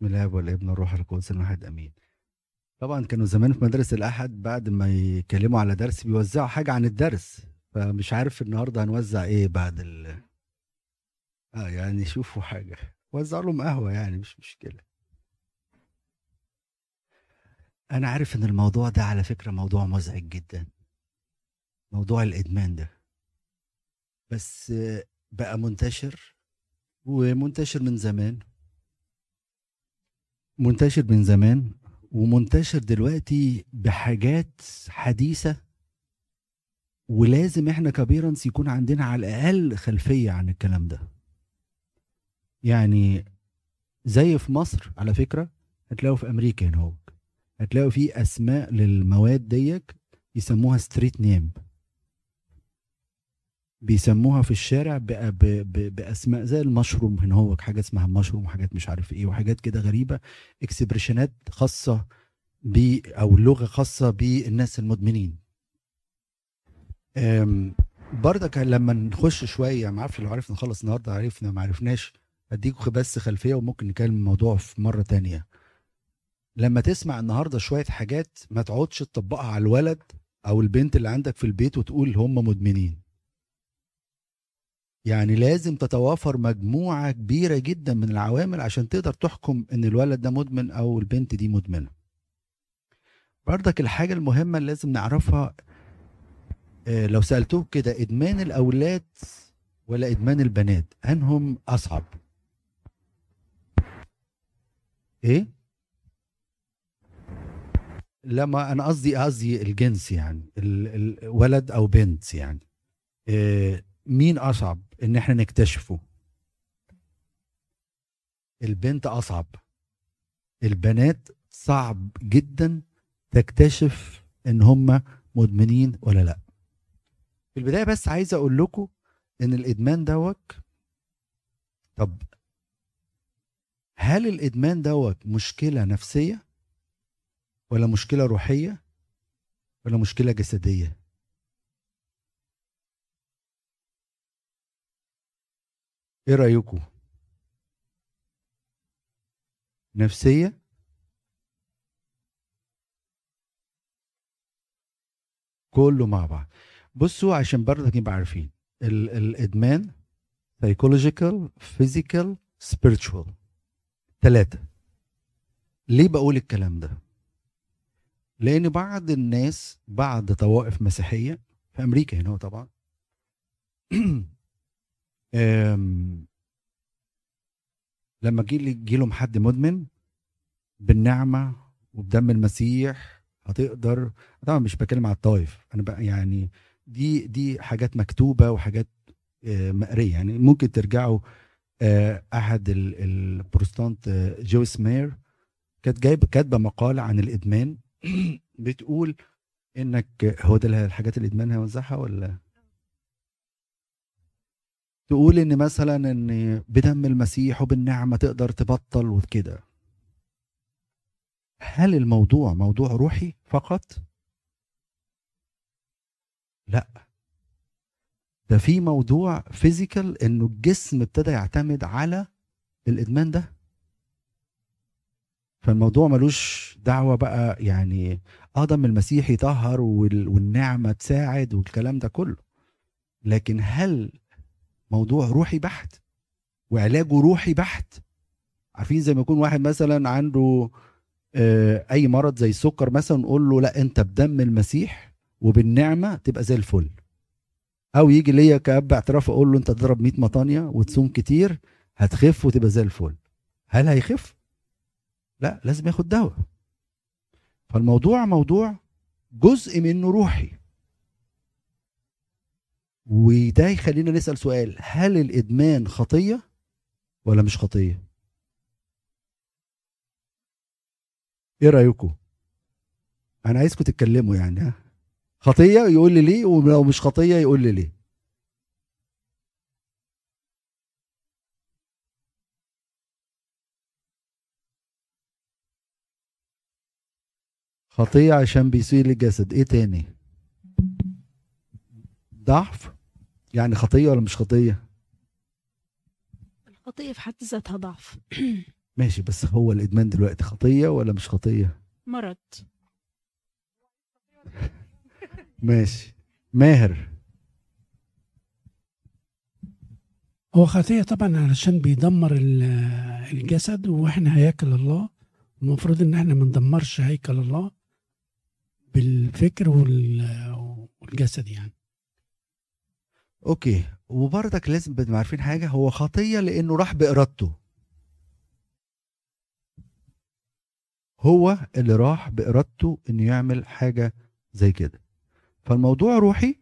من الاب والابن والروح القدس الواحد آمين. طبعا كانوا زمان في مدرسة الأحد بعد ما يكلموا على درس بيوزعوا حاجة عن الدرس فمش عارف النهارده هنوزع إيه بعد ال آه يعني شوفوا حاجة. وزعوا لهم قهوة يعني مش مشكلة. أنا عارف إن الموضوع ده على فكرة موضوع مزعج جدا. موضوع الإدمان ده. بس بقى منتشر ومنتشر من زمان. منتشر من زمان ومنتشر دلوقتي بحاجات حديثة ولازم إحنا كبيرنس يكون عندنا على الأقل خلفية عن الكلام ده. يعني زي في مصر على فكرة هتلاقوا في أمريكا هنا هتلاقوا في أسماء للمواد ديك يسموها street name بيسموها في الشارع بأسماء زي المشروم هنا هو حاجة اسمها مشروم وحاجات مش عارف إيه وحاجات كده غريبة expressionات خاصة ب أو لغة خاصة بالناس المدمنين. برضك لما نخش شوية ما أعرفش لو عرفنا نخلص النهارده عرفنا ما عرفناش اديكم بس خلفية وممكن نكلم الموضوع في مرة تانية. لما تسمع النهارده شوية حاجات ما تقعدش تطبقها على الولد أو البنت اللي عندك في البيت وتقول هم مدمنين. يعني لازم تتوافر مجموعة كبيرة جدا من العوامل عشان تقدر تحكم إن الولد ده مدمن أو البنت دي مدمنة. بردك الحاجة المهمة اللي لازم نعرفها آه، لو سألتوه كده إدمان الأولاد ولا إدمان البنات؟ أنهم أصعب. إيه؟ لما أنا قصدي قصدي الجنس يعني الولد أو بنت يعني. آه، مين أصعب؟ إن إحنا نكتشفه. البنت أصعب. البنات صعب جدا تكتشف إن هم مدمنين ولا لأ. في البداية بس عايز أقول لكم إن الإدمان دوت طب هل الإدمان دوت مشكلة نفسية ولا مشكلة روحية ولا مشكلة جسدية؟ إيه رأيكم؟ نفسية؟ كله مع بعض. بصوا عشان برضك نبقى عارفين الإدمان psychological physical spiritual. ثلاثة ليه بقول الكلام ده؟ لأن بعض الناس بعض طوائف مسيحية في أمريكا هنا طبعا لما جي لهم حد مدمن بالنعمة وبدم المسيح هتقدر طبعا مش بتكلم على الطائف أنا بقى يعني دي دي حاجات مكتوبة وحاجات آه، مقرية. يعني ممكن ترجعوا آه، أحد البروتستانت آه، جويس مير كانت جايب كاتبة مقاله عن الإدمان. بتقول إنك هو ده الحاجات الادمان هيوزعها ولا؟ تقول إن مثلا إن بدم المسيح وبالنعمة تقدر تبطل وكده. هل الموضوع موضوع روحي فقط؟ لا. ده في موضوع فيزيكال إنه الجسم ابتدى يعتمد على الإدمان ده. فالموضوع ملوش دعوة بقى يعني آه دم المسيح يطهر والنعمة تساعد والكلام ده كله. لكن هل موضوع روحي بحت وعلاجه روحي بحت. عارفين زي ما يكون واحد مثلا عنده آه، أي مرض زي السكر مثلا نقول له لا أنت بدم المسيح وبالنعمة تبقى زي الفل. أو يجي ليا كأب اعتراف أقول له أنت تضرب 100 مطانية وتصوم كتير هتخف وتبقى زي الفل. هل هيخف؟ لا لازم ياخد دواء. فالموضوع موضوع جزء منه روحي. وده يخلينا نسأل سؤال. هل الإدمان خطية ولا مش خطية؟ إيه رأيكم؟ أنا عايزكم تتكلموا يعني ها؟ خطية يقول لي ليه ولو مش خطية يقول لي ليه. خطية عشان بيسيء للجسد. إيه تاني؟ ضعف يعني خطية ولا مش خطية؟ الخطية في حد ذاتها ضعف. ماشي بس هو الإدمان دلوقتي خطية ولا مش خطية؟ مرض. ماشي. ماهر. هو خطية طبعا علشان بيدمر ال- الجسد وإحنا هياكل الله. المفروض إن إحنا ما ندمرش هيكل الله بالفكر وال- والجسد يعني. okay. وبرضك لازم نبقى عارفين حاجة هو خطية لأنه راح بإرادته. هو اللي راح بإرادته إنه يعمل حاجة زي كده. فالموضوع روحي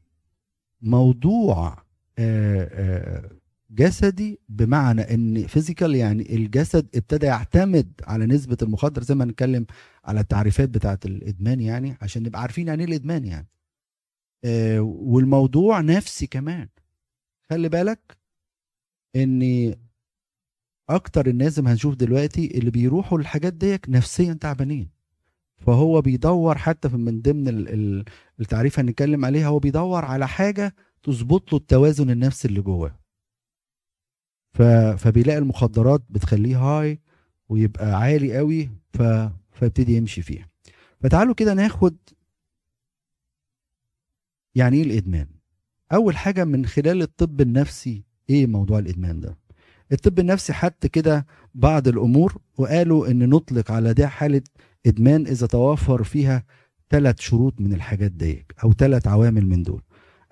موضوع آه، آه، جسدي بمعنى إن physical يعني الجسد ابتدى يعتمد على نسبة المخدر زي ما نتكلم على التعريفات بتاعة الإدمان يعني عشان نبقى عارفين يعني إيه الإدمان يعني. والموضوع نفسي كمان خلي بالك ان أكتر الناس ما هنشوف دلوقتي اللي بيروحوا الحاجات ديك نفسيا تعبانين فهو بيدور حتى من ضمن ال- ال- التعريف هنتكلم عليها هو بيدور على حاجة تظبط له التوازن النفسي اللي جواه. فبيلاقي المخدرات بتخليه هاي ويبقى عالي قوي. فيبتدي يمشي فيها فتعالوا كده ناخد يعني إيه الإدمان؟ أول حاجة من خلال الطب النفسي إيه موضوع الإدمان ده؟ الطب النفسي حط كده بعض الأمور وقالوا إن نطلق على ده حالة إدمان إذا توافر فيها ثلاث شروط من الحاجات دي أو ثلاث عوامل من دول.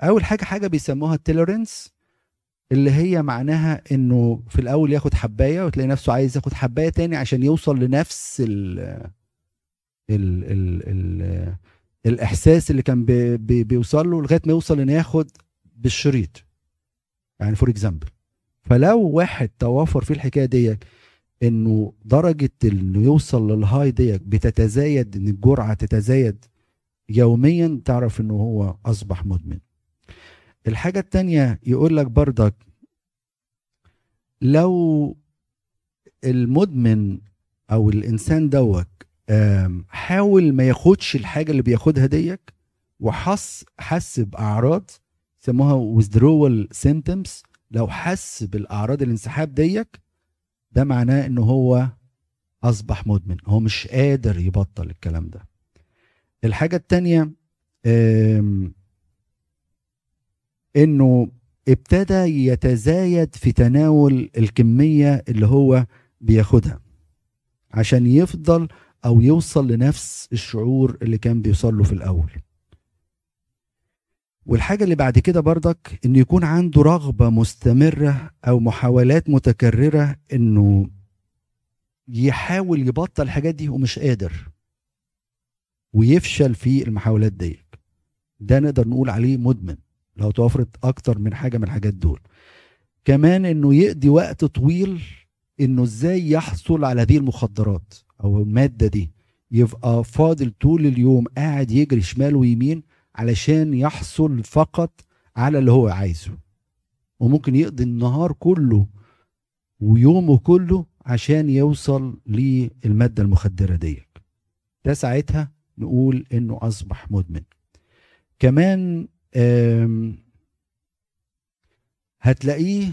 أول حاجة حاجة بيسموها التوليرنس اللي هي معناها إنه في الأول ياخد حباية وتلاقي نفسه عايز ياخد حباية تاني عشان يوصل لنفس ال ال ال ال الإحساس اللي كان بي بي بيوصل له لغاية ما يوصل انه ياخد بالشريط. يعني for example فلو واحد توافر فيه الحكاية ديت إنه درجة إنه يوصل لل high ديت بتتزايد إن الجرعة تتزايد يوميا تعرف إنه هو أصبح مدمن. الحاجة التانية يقول لك بردك لو المدمن أو الإنسان دوت حاول ما ياخدش الحاجة اللي بياخدها ديك وحس حس بأعراض يسموها withdrawal symptoms. لو حس بالأعراض الانسحاب ديك ده معناه انه هو أصبح مدمن هو مش قادر يبطل الكلام ده. الحاجة التانية آم، إنه ابتدى يتزايد في تناول الكمية اللي هو بياخدها. عشان يفضل أو يوصل لنفس الشعور اللي كان بيوصل له في الأول. والحاجة اللي بعد كده برضك انه يكون عنده رغبة مستمرة أو محاولات متكررة إنه يحاول يبطل الحاجات دي ومش قادر ويفشل في المحاولات دي ده نقدر نقول عليه مدمن لو توفرت أكتر من حاجة من الحاجات دول. كمان إنه يقضي وقت طويل إنه إزاي يحصل على هذه المخدرات. أو المادة دي يبقى فاضل طول اليوم قاعد يجري شمال ويمين علشان يحصل فقط على اللي هو عايزه. وممكن يقضي النهار كله ويومه كله عشان يوصل للمادة المخدرة دي ده ساعتها نقول إنه أصبح مدمن. كمان هتلاقيه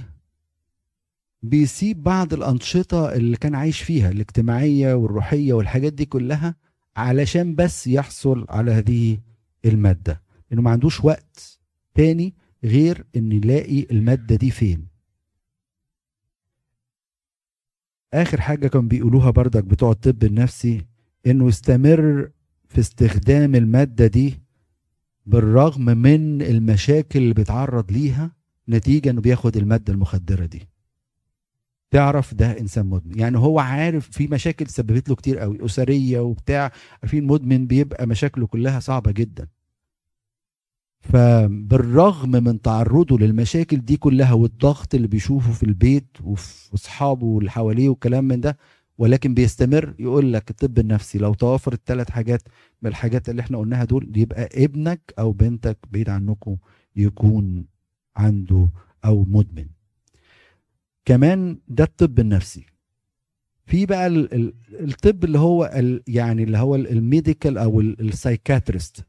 بيسيب بعض الأنشطة اللي كان عايش فيها الاجتماعية والروحية والحاجات دي كلها علشان بس يحصل على هذه المادة. انه ما عندوش وقت تاني غير إن يلاقي المادة دي فين. آخر حاجة كانوا بيقولوها بردك بتوع الطب النفسي إنه يستمر في استخدام المادة دي بالرغم من المشاكل اللي بيتعرض ليها نتيجة إنه بياخد المادة المخدرة دي. تعرف ده إنسان مدمن. يعني هو عارف في مشاكل سببت له كتير قوي أسرية وبتاع عارفين مدمن بيبقى مشاكله كلها صعبة جدا. فبالرغم من تعرضه للمشاكل دي كلها والضغط اللي بيشوفه في البيت وفي أصحابه واللي حواليه والكلام من ده ولكن بيستمر يقول لك الطب النفسي لو توفر الثلاث حاجات من الحاجات اللي إحنا قلناها دول يبقى ابنك أو بنتك بعيد عنكم يكون عنده أو مدمن. كمان ده الطب النفسي. في بقى ال- ال- الطب اللي هو يعني اللي هو ال medical أو ال psychiatrist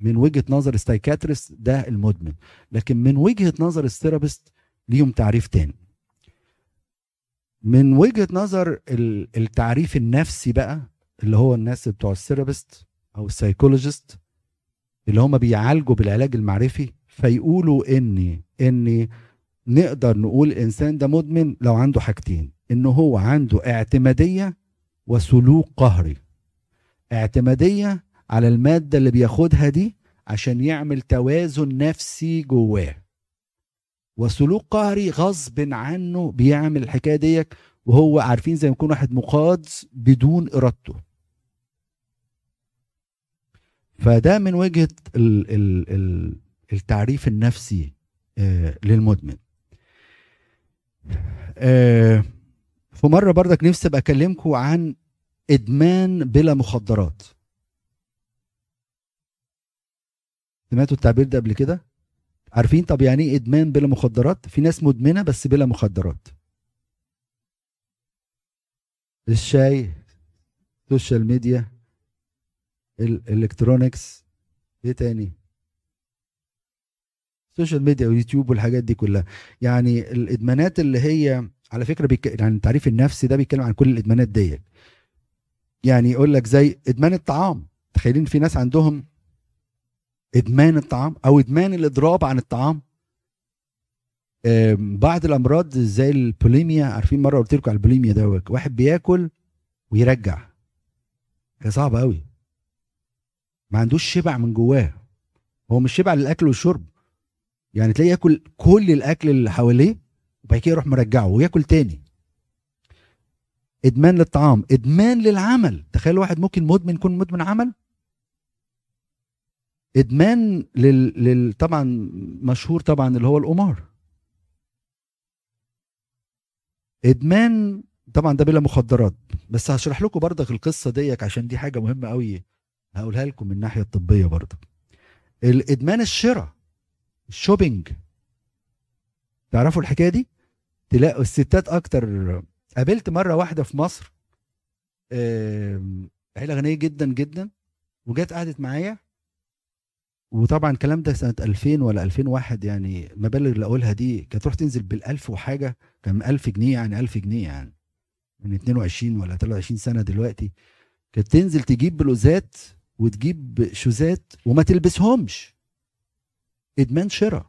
من وجهة نظر ال psychiatrist ده المدمن. لكن من وجهة نظر ال therapist ليهم تعريف تاني. من وجهة نظر ال- التعريف النفسي بقى اللي هو الناس بتوع ال therapist أو ال psychologist اللي هم بيعالجوا بالعلاج المعرفي فيقولوا ان ان نقدر نقول الانسان ده مدمن لو عنده حاجتين إن هو عنده اعتمادية وسلوك قهري. اعتمادية على المادة اللي بياخدها دي عشان يعمل توازن نفسي جواه. وسلوك قهري غصب عنه بيعمل الحكاية ديت وهو عارفين زي ما يكون واحد مقاد بدون إرادته. فده من وجهة ال ال ال التعريف النفسي آه، للمدمن. آه، في مرة برضك نفسي أبقى أكلمكم عن إدمان بلا مخدرات. سمعتوا التعبير ده قبل كده؟ عارفين طب يعني إيه إدمان بلا مخدرات؟ في ناس مدمنة بس بلا مخدرات. الشاي ال social media ال electronics إيه تاني؟ ال social media ويوتيوب والحاجات دي كلها. يعني الإدمانات اللي هي على فكرة بيك... يعني التعريف النفسي ده بيتكلم عن كل الإدمانات ديت. يعني يقول لك زي إدمان الطعام. تخيلين في ناس عندهم إدمان الطعام أو إدمان الإضراب عن الطعام. بعض الأمراض زي البوليميا عارفين مرة قلت لكم على البوليميا ده واحد بياكل ويرجع. هي صعبه قوي ما عندوش شبع من جواه. هو مش شبع للأكل والشرب. يعني تلاقيه ياكل كل الأكل اللي حواليه وبعد كده يروح مرجعه وياكل تاني. إدمان للطعام إدمان للعمل. تخيل واحد ممكن مدمن يكون مدمن عمل؟ إدمان لل... لل... طبعا مشهور طبعا اللي هو القمار. إدمان طبعا ده بلا مخدرات. بس هشرح لكم برضك القصة ديك عشان دي حاجة مهمة قوي هقولها لكم من الناحية الطبية برضك. الإدمان الشراء. الشوبينج تعرفوا الحكاية دي؟ تلاقوا الستات أكتر. قابلت مرة واحدة في مصر عيلة غنية جدا جدا وجت قعدت معايا. وطبعا الكلام ده سنة 2000 ولا 2001 يعني المبالغ اللي أقولها دي كانت تروح تنزل بالألف وحاجة كان 1000 جنيه يعني 1000 جنيه يعني من 22 ولا 23 سنة دلوقتي. كانت تنزل تجيب بلوزات وتجيب شوزات وما تلبسهمش. إدمان شراء.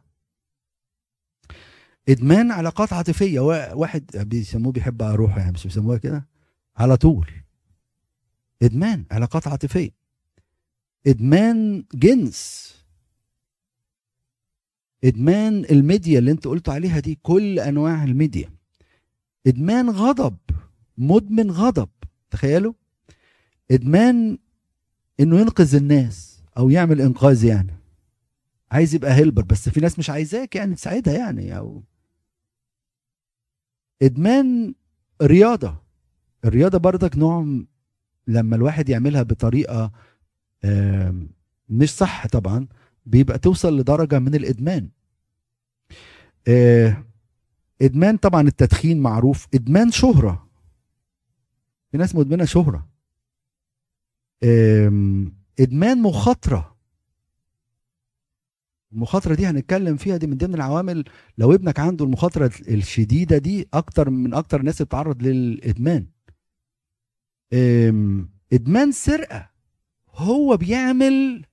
إدمان علاقات عاطفية. وا- واحد بيسموه بيحب أروح يعني مش بيسموها كده على طول. إدمان علاقات عاطفية. إدمان جنس. إدمان الميديا اللي أنت قلت عليها دي كل أنواع الميديا. إدمان غضب. مدمن غضب. تخيلوا؟ إدمان إنه ينقذ الناس أو يعمل إنقاذ يعني. عايز يبقى هيلبر بس في ناس مش عايزاك يعني تساعدها يعني أو إدمان رياضة. الرياضة برضك نوع لما الواحد يعملها بطريقة مش صح طبعا بيبقى توصل لدرجة من الإدمان. آه، إدمان طبعا التدخين معروف إدمان شهرة. في ناس مدمنة شهرة. إدمان مخاطرة. المخاطرة دي هنتكلم فيها دي من ضمن العوامل لو ابنك عنده المخاطرة الشديدة دي أكتر من أكتر الناس بتتعرض للإدمان. إدمان سرقة. هو بيعمل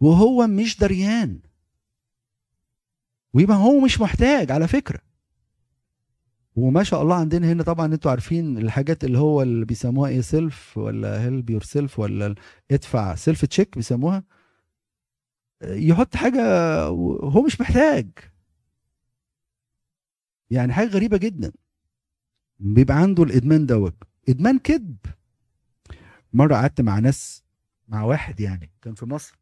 وهو مش دريان. ويبقى هو مش محتاج على فكرة. وما شاء الله عندنا هنا طبعا أنتوا عارفين الحاجات اللي هو اللي بيسموها إيه self ولا help yourself ولا ادفع self check بيسموها. يحط حاجة هو مش محتاج. يعني حاجة غريبة جدا. بيبقى عنده الإدمان دوت. إدمان كذب. مرة قعدت مع ناس مع واحد يعني كان في مصر.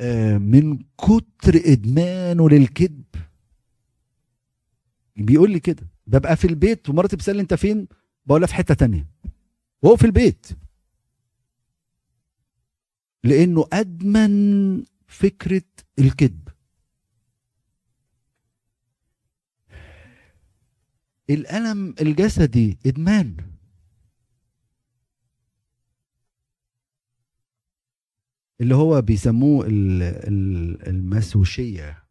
آه، من كتر إدمانه للكذب. بيقول لي كده. ببقى في البيت ومراتي بتسألني أنت فين؟ بقول لها في حتة تانية. وهو في البيت. لأنه أدمن فكرة الكذب. الألم الجسدي إدمان. اللي هو بيسموه ال- ال- المسوشية.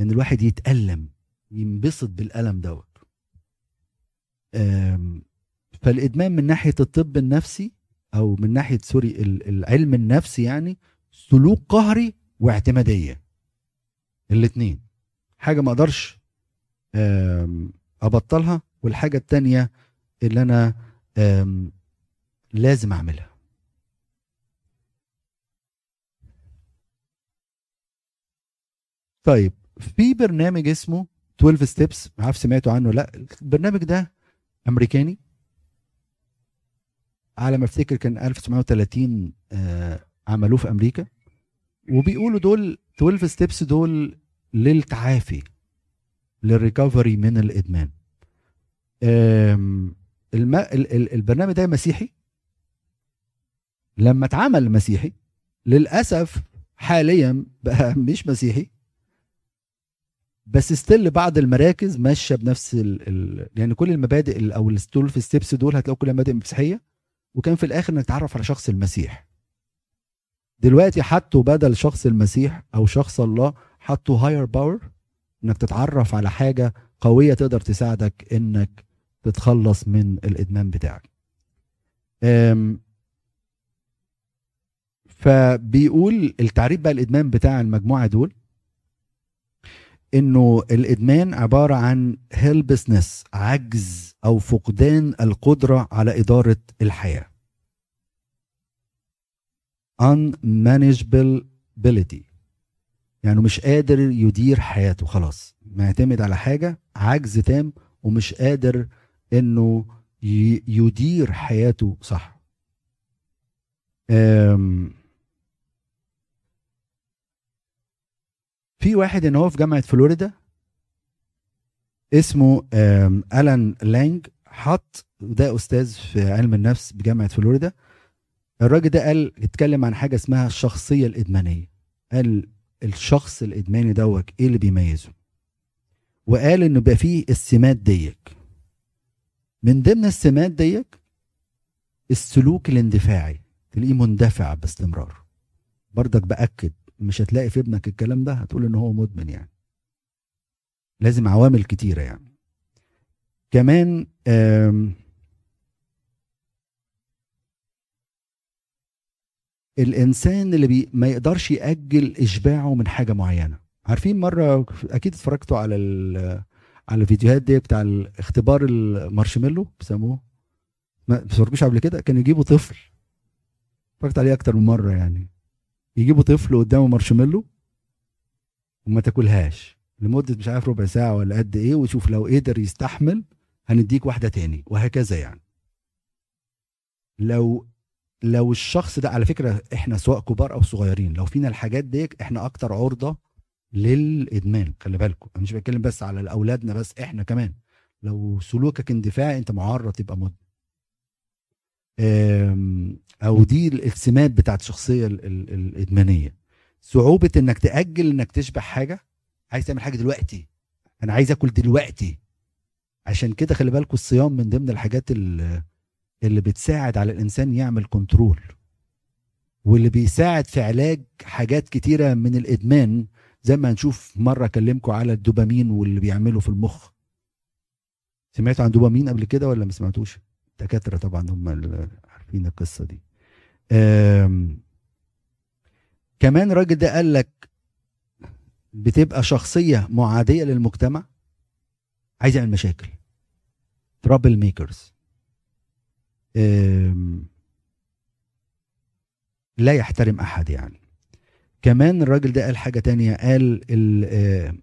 إن الواحد يتألم ينبسط بالألم دوت. فالإدمان من ناحية الطب النفسي أو من ناحية سوري ال- العلم النفسي يعني سلوك قهري واعتمادية. الاثنين حاجة ما أقدرش أبطلها والحاجة التانية اللي أنا لازم أعملها. طيب في برنامج اسمه 12 ستيبس ما عارف سمعتوا عنه لأ. البرنامج ده أمريكاني. على ما افتكر كان 1930 آه، عملوه في أمريكا. وبيقولوا دول 12 steps دول للتعافي لل recovery من الإدمان. الم... ال- ال- البرنامج ده مسيحي. لما اتعمل مسيحي للأسف حاليا بقى مش مسيحي. بس still بعض المراكز ماشية بنفس ال... ال... يعني كل المبادئ ال- أو ال twelve steps دول هتلاقوا كلها مبادئ مسيحية. وكان في الآخر انك تتعرف على شخص المسيح. دلوقتي حطوا بدل شخص المسيح أو شخص الله حطوا higher power إنك تتعرف على حاجة قوية تقدر تساعدك إنك تتخلص من الإدمان بتاعك. فبيقول التعريف بقى الإدمان بتاع المجموعة دول إنه الإدمان عبارة عن helplessness عجز أو فقدان القدرة على إدارة الحياة. Unmanageability. يعني مش قادر يدير حياته خلاص. معتمد على حاجة عجز تام ومش قادر إنه يدير حياته صح. في واحد ان هو في جامعة فلوريدا. اسمه ألان لانج. حط ده أستاذ في علم النفس بجامعة فلوريدا. الراجل ده قال اتكلم عن حاجة اسمها الشخصية الإدمانية. قال الشخص الإدماني دوت إيه اللي بيميزه؟ وقال إنه بقى فيه السمات ديك. من ضمن السمات ديك السلوك الاندفاعي. تلاقيه مندفع باستمرار. برضك بأكد مش هتلاقي في ابنك الكلام ده هتقول إن هو مدمن يعني. لازم عوامل كتيرة يعني. كمان الإنسان اللي بي ما يقدرش يأجل إشباعه من حاجة معينة. عارفين مرة أكيد اتفرجتوا على على الفيديوهات دي بتاع الاختبار المارشميلو بيسموه؟ ما بتفرجوش قبل كده؟ كانوا يجيبوا طفل. اتفرجت عليه أكتر من مرة يعني. يجيبوا طفل قدامه مارشميلو وما تاكلهاش. لمدة مش عارف ربع ساعة ولا قد إيه وشوف لو قدر يستحمل هنديك واحدة تاني وهكذا يعني. لو لو الشخص ده على فكرة إحنا سواء كبار أو صغيرين لو فينا الحاجات دي إحنا أكتر عرضة للإدمان خلي بالكم أنا مش بتكلم بس على أولادنا بس إحنا كمان. لو سلوكك اندفاعي أنت معرض تبقى مدمن أو دي السمات بتاعت الشخصية ال- ال- الإدمانية. صعوبة إنك تأجل إنك تشبع حاجة عايز تعمل حاجة دلوقتي. أنا عايز آكل دلوقتي. عشان كده خلي بالكم الصيام من ضمن الحاجات اللي, بتساعد على الإنسان يعمل كنترول واللي بيساعد في علاج حاجات كتيرة من الإدمان زي ما هنشوف مرة اكلمكم على الدوبامين واللي بيعمله في المخ. سمعتوا عن دوبامين قبل كده ولا ما سمعتوش؟ دكاترة طبعا هم عارفين القصة دي. كمان الراجل ده قال لك بتبقى شخصية معادية للمجتمع عايز يعمل مشاكل. trouble makers لا يحترم أحد يعني. كمان الراجل ده قال حاجة تانية قال ال- آه،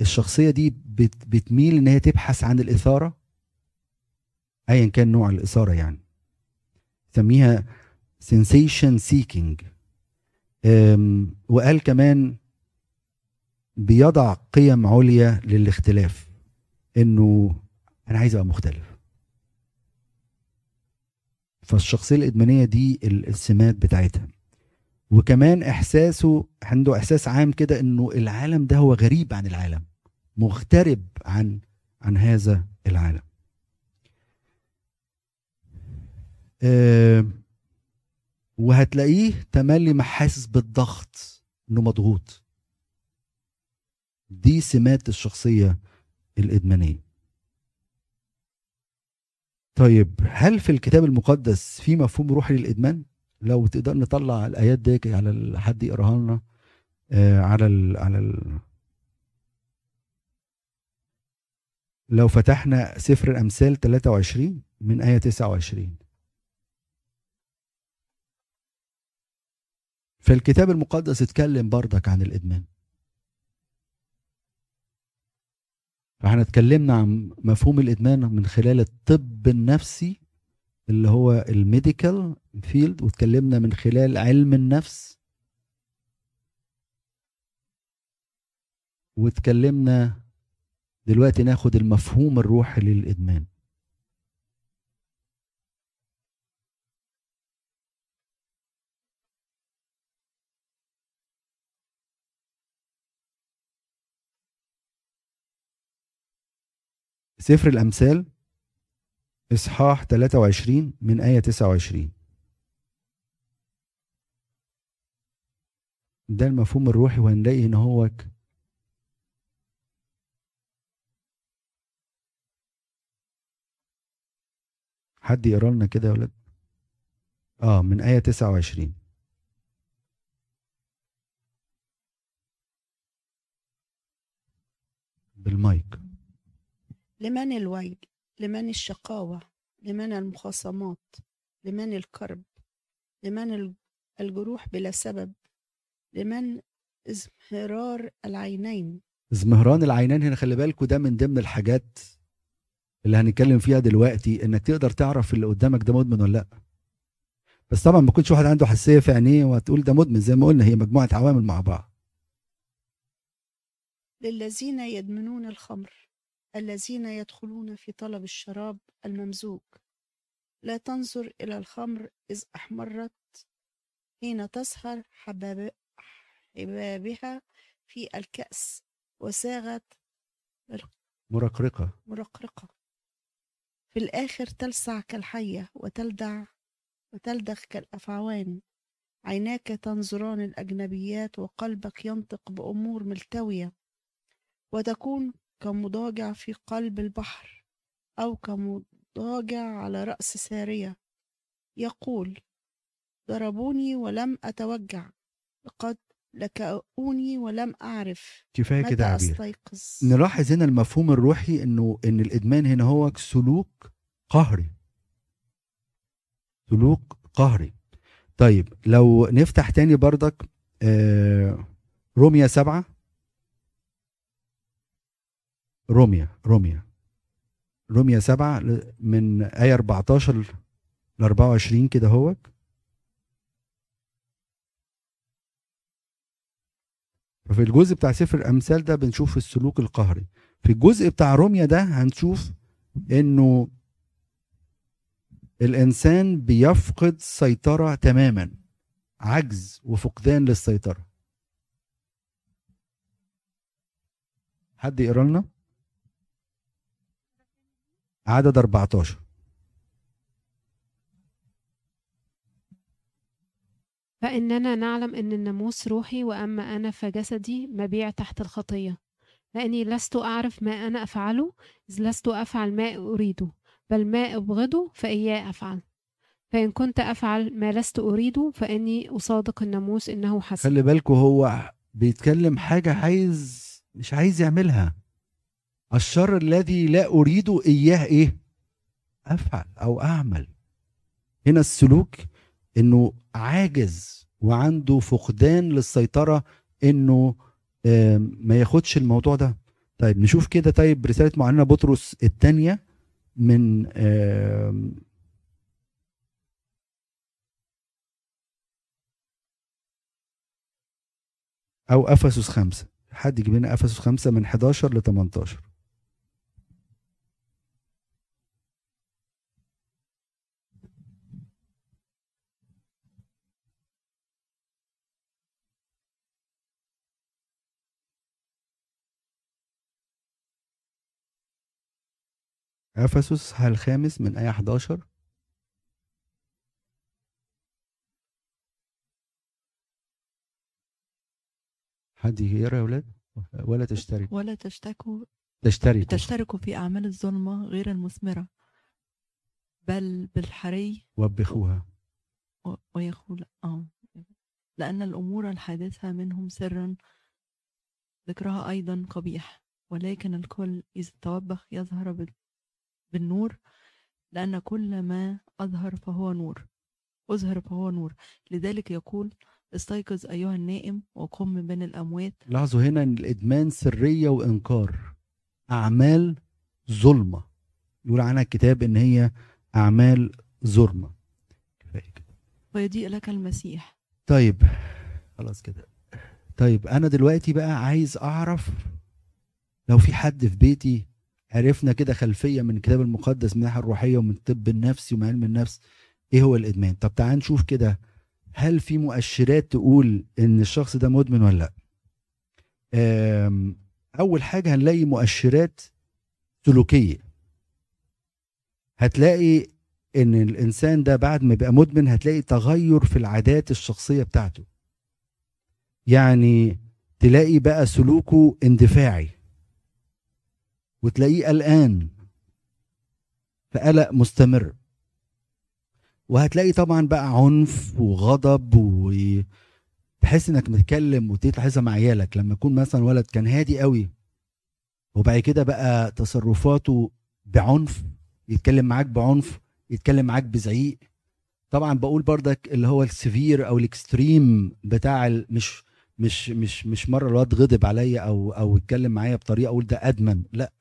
الشخصية دي بت- بتميل إن هي تبحث عن الإثارة ايا كان نوع الإثارة يعني. سميها sensation seeking. وقال كمان بيضع قيم عليا للاختلاف إنه أنا عايز أبقى مختلف. فالشخصية الإدمانية دي ال- السمات بتاعتها. وكمان إحساسه عنده إحساس عام كده إنه العالم ده هو غريب عن العالم مغترب عن عن هذا العالم. وهتلاقيه تملي مع حاسس بالضغط انه مضغوط. دي سمات الشخصية الإدمانية. طيب هل في الكتاب المقدس في مفهوم روحي للإدمان؟ لو تقدر نطلع الآيات دي على حد يقراها لنا آه، على ال على ال لو فتحنا سفر الأمثال 23 من آية 29 فالكتاب المقدس اتكلم بردك عن الإدمان. فاحنا اتكلمنا عن مفهوم الإدمان من خلال الطب النفسي اللي هو الميديكال فيلد واتكلمنا من خلال علم النفس. واتكلمنا دلوقتي ناخد المفهوم الروحي للإدمان. سفر الأمثال إصحاح 23 من آية 29 ده المفهوم الروحي وهنلاقي إن هو حد يقرأ لنا كده يا ولاد؟ آه من آية 29 بالمايك. لمن الويل لمن الشقاوة لمن المخاصمات لمن الكرب لمن ال- الجروح بلا سبب لمن ازمهرار العينين. ازمهران العينين هنا خلي بالكوا ده من ضمن الحاجات اللي هنتكلم فيها دلوقتي إنك تقدر تعرف اللي قدامك ده مدمن ولا لأ. بس طبعا ما يكونش واحد عنده حساسية في عينيه وهتقول ده مدمن زي ما قلنا هي مجموعة عوامل مع بعض. للذين يدمنون الخمر. الذين يدخلون في طلب الشراب الممزوج. لا تنظر إلى الخمر إذ أحمرت حين تسهر حباب حبابها في الكأس وساغت مرقرقة. مرقرقة. في الآخر تلسع كالحية وتلدع وتلدغ كالأفعوان. عيناك تنظران الأجنبيات وقلبك ينطق بأمور ملتوية. وتكون كمضاجع في قلب البحر أو كمضاجع على رأس سارية. يقول ضربوني ولم أتوجع لقد لكؤوني ولم أعرف كفاية كده عبير. أستيقظ. نلاحظ هنا المفهوم الروحي إنه إن الإدمان هنا هو سلوك قهري. سلوك قهري. طيب لو نفتح تاني بردك آه، روميا سبعة. روميا روميا. روميا سبعة من آية 14 ل 24 كده هو ففي الجزء بتاع سفر الأمثال ده بنشوف السلوك القهري. في الجزء بتاع روميا ده هنشوف إنه الإنسان بيفقد سيطرة تماما عجز وفقدان للسيطرة. حد يقرأ لنا؟ عدد 14 فإننا نعلم أن الناموس روحي وأما أنا فجسدي مبيع تحت الخطية. لأني لست أعرف ما أنا أفعله إذ لست أفعل ما أريده بل ما أبغضه فإياه أفعل. فإن كنت أفعل ما لست أريده فإني أصادق الناموس إنه حسن. خلي بالكوا هو بيتكلم حاجة عايز مش عايز يعملها. الشر الذي لا اريده إياه إيه؟ أفعل أو أعمل. هنا السلوك إنه عاجز وعنده فقدان للسيطرة إنه آم، ما ياخدش الموضوع ده. طيب نشوف كده طيب رسالة معلمنا بطرس الثانية من آم، أو أفسس خمسة. حد يجيب لنا أفسس خمسة من 11 ل 18 أفسس الخامس من آية 11 حد يقرأ يا ولاد؟ ولا تشترك. ولا تشتكوا. تشترك تشتركوا في أعمال الظلمة غير المثمرة. بل بالحري. وبخوها. و- ويقول آه. لأن الأمور الحادثة منهم سرا ذكرها أيضا قبيح. ولكن الكل إذا توبخ يظهر بال- بالنور لأن كل ما أظهر فهو نور أظهر فهو نور. لذلك يقول استيقظ أيها النائم وقم من بين الأموات. لاحظوا هنا إن الإدمان سرية وإنكار. أعمال ظلمة. يقول عنها الكتاب إن هي أعمال ظلمة. كفاية. كده ويضيء لك المسيح. طيب. خلاص كده. طيب أنا دلوقتي بقى عايز أعرف لو في حد في بيتي عرفنا كده خلفية من الكتاب المقدس من الناحية الروحية ومن الطب النفسي ومن علم النفس إيه هو الإدمان؟ طب تعال نشوف كده هل في مؤشرات تقول إن الشخص ده مدمن ولا لأ؟ أول حاجة هنلاقي مؤشرات سلوكية. هتلاقي إن الإنسان ده بعد ما يبقى مدمن هتلاقي تغير في العادات الشخصية بتاعته. يعني تلاقي بقى سلوكه اندفاعي. وتلاقيه قلقان. فقلق مستمر. وهتلاقي طبعا بقى عنف وغضب وتحس إنك متكلم وتحسها مع عيالك. لما يكون مثلا ولد كان هادي قوي وبعد كده بقى تصرفاته بعنف يتكلم معاك بعنف يتكلم معاك بزعيق. طبعا بقول بردك اللي هو ال severe أو ال extreme بتاع مش مش مش مش مرة الواد غضب عليا أو أو اتكلم معايا بطريقة أقول ده أدمن. لا.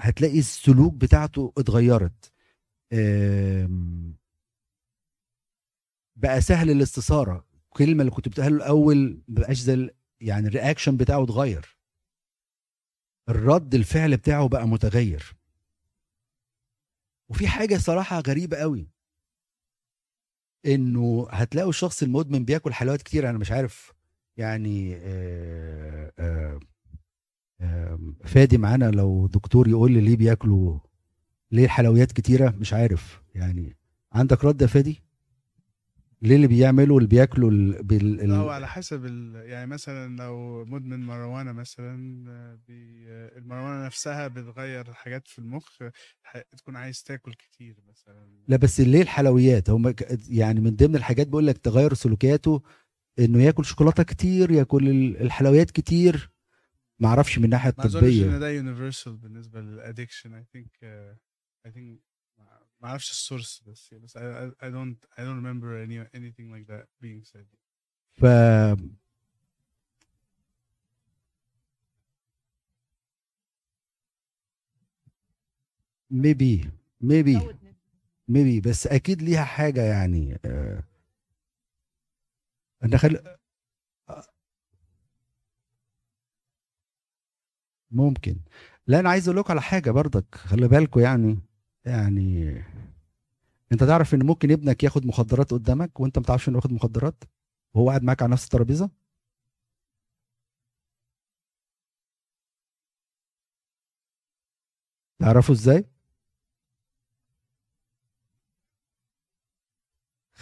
هتلاقي السلوك بتاعته اتغيرت. بقى سهل الاستثارة. الكلمة اللي كنت بتقولها له الأول مبقاش زي ال- يعني الرياكشن بتاعه اتغير. الرد الفعل بتاعه بقى متغير. وفي حاجة صراحة غريبة قوي. إنه هتلاقوا الشخص المدمن بياكل حلويات كتير أنا مش عارف. يعني آه، آه، آه، فادي معانا لو دكتور يقول لي ليه بياكلوا ليه الحلويات كتيرة؟ مش عارف. يعني عندك رد يا فادي؟ ليه اللي بيعملوا اللي بياكلوا ال... بال... لا ال... على حسب ال... يعني مثلا لو مدمن ماريجوانا مثلا بي... الماريجوانا نفسها بتغير حاجات في المخ ح- تكون عايز تاكل كتير مثلا. لا بس ليه الحلويات؟ هم يعني من ضمن الحاجات بيقول لك تغير سلوكياته إنه ياكل شوكولاتة كتير ياكل ال- الحلويات كتير. ما أعرفش من الناحية ما اظنش إن الطبيه ده universal بالنسبة لل addiction I think I think ما أعرفش ال source بس بس I, I, I don't I don't remember any anything like that being said. ف maybe maybe maybe بس أكيد ليها حاجة يعني آه، أنا خل... ممكن. لا أنا عايز أقول لكم على حاجة برضك خلي بالكم يعني يعني أنت تعرف إن ممكن ابنك ياخد مخدرات قدامك وأنت ما تعرفش إنه ياخد مخدرات؟ وهو قاعد معاك على نفس الترابيزة؟ تعرفوا إزاي؟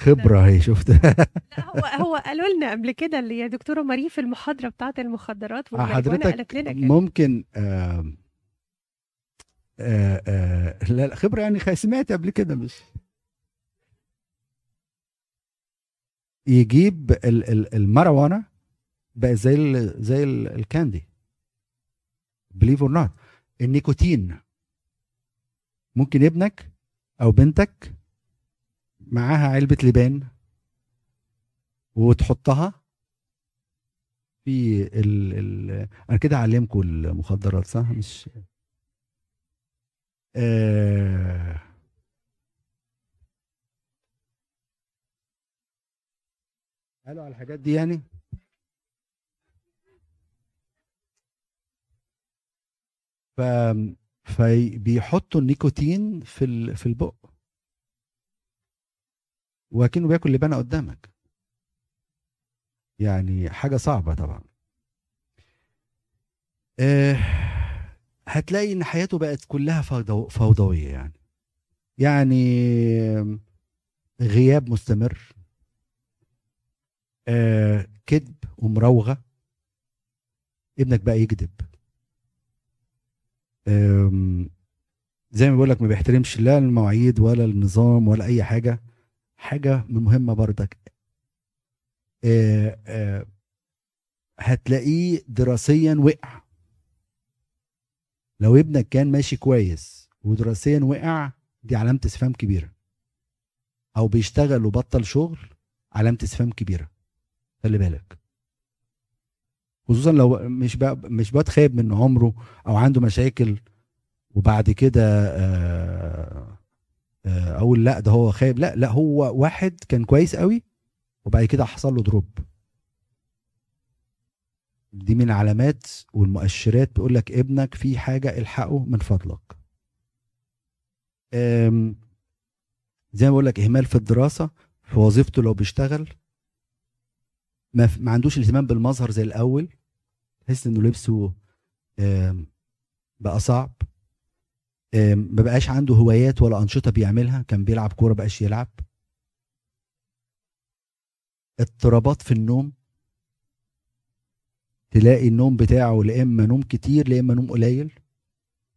خبرة هي شفت؟ لا هو هو قالوا لنا قبل كده اللي يا دكتورة ماري في المحاضرة بتاعة المخدرات والماريجوانا حضرتك قالت لنا كده. ممكن آه آه آه لا خبرة يعني سمعت قبل كده مش يجيب ال- ال- الماريجوانا بقى زي ال زي ال- ال candy. believe or not النيكوتين. ممكن ابنك أو بنتك معاها علبة لبان وتحطها في ال ال أنا كده اعلمكم المخدرات صح؟ مش آه. قالوا على الحاجات دي يعني؟ ف فبيحطوا النيكوتين في ال... في البق. وكأنه بياكل لبانة قدامك. يعني حاجة صعبة طبعا. آه هتلاقي إن حياته بقت كلها فوضو فوضوية يعني. يعني غياب مستمر. آه كذب ومراوغه ابنك بقى يكذب. زي ما بقول لك ما بيحترمش لا المواعيد ولا النظام ولا أي حاجة. حاجة مهمة بردك آه، آه، هتلاقيه دراسيا وقع. لو ابنك كان ماشي كويس ودراسيا وقع دي علامة استفهام كبيرة. أو بيشتغل وبطل شغل علامة استفهام كبيرة. خلي بالك. خصوصا لو مش بقى مش بقى خايب من عمره أو عنده مشاكل وبعد كده آه، أقول لا ده هو خايب. لا لا هو واحد كان كويس قوي وبعد كده حصل له دروب. دي من العلامات والمؤشرات بيقول لك ابنك في حاجة الحقه من فضلك. زي ما بقول لك إهمال في الدراسة في وظيفته لو بيشتغل ما, ما عندوش اهتمام بالمظهر زي الأول تحس إنه لبسه بقى صعب. ما بقاش عنده هوايات ولا أنشطة بيعملها كان بيلعب كورة بقاش يلعب. اضطرابات في النوم. تلاقي النوم بتاعه لا إما نوم كتير لا إما نوم قليل.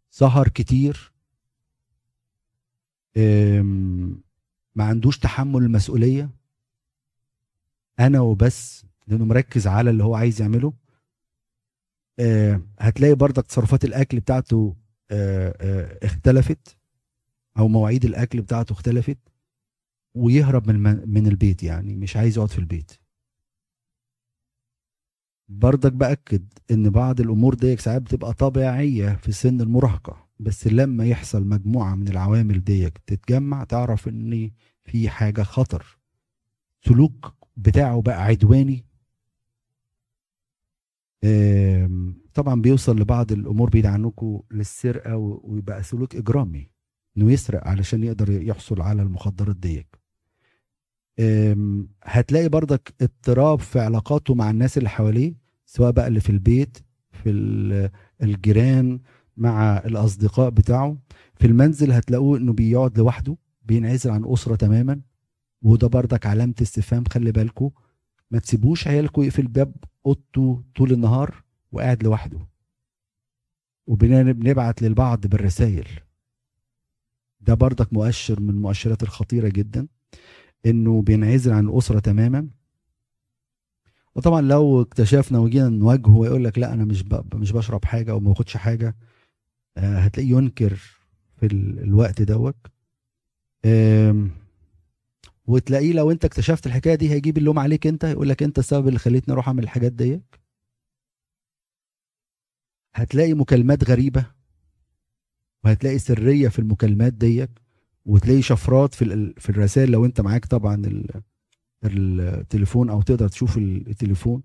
سهر كتير. ما عندوش تحمل المسؤولية. أنا وبس لأنه مركز على اللي هو عايز يعمله. آه، هتلاقي برضك تصرفات الأكل بتاعته آه، آه، اختلفت أو مواعيد الأكل بتاعته اختلفت ويهرب من من البيت يعني مش عايز يقعد في البيت. برضك بأكد إن بعض الأمور دي ساعات بتبقى طبيعية في سن المراهقة بس لما يحصل مجموعة من العوامل دي تتجمع تعرف إن في حاجة خطر. سلوك بتاعه بقى عدواني طبعا بيوصل لبعض الأمور بعيد عنكم للسرقة ويبقى سلوك إجرامي إنه يسرق علشان يقدر يحصل على المخدرات آم، هتلاقي برضك اضطراب في علاقاته مع الناس اللي حواليه سواء بقى اللي في البيت في ال- الجيران مع الأصدقاء بتاعه. في المنزل هتلاقوه إنه بيقعد لوحده بينعزل عن أسرة تماما. وده برضك علامة استفهام خلي بالكم ما تسيبوش عيالكم يقفل باب أوضته طول النهار وقاعد لوحده. وبنبعت للبعض بالرسائل ده برضك مؤشر من المؤشرات الخطيرة جدا إنه بينعزل عن الأسرة تماما. وطبعا لو اكتشفنا وجينا نواجهه ويقول لك لا أنا مش. مش بشرب حاجة أو ما باخدش حاجة آه، هتلاقيه ينكر في ال... الوقت دوت. وتلاقيه لو انت اكتشفت الحكاية دي هيجيب اللوم عليك انت يقول لك انت السبب اللي خليتني أروح اعمل الحاجات دي هتلاقي مكالمات غريبة وهتلاقي سرية في المكالمات ديت وتلاقي شفرات في في الرسائل لو انت معاك طبعا ال- التليفون أو تقدر تشوف ال- التليفون.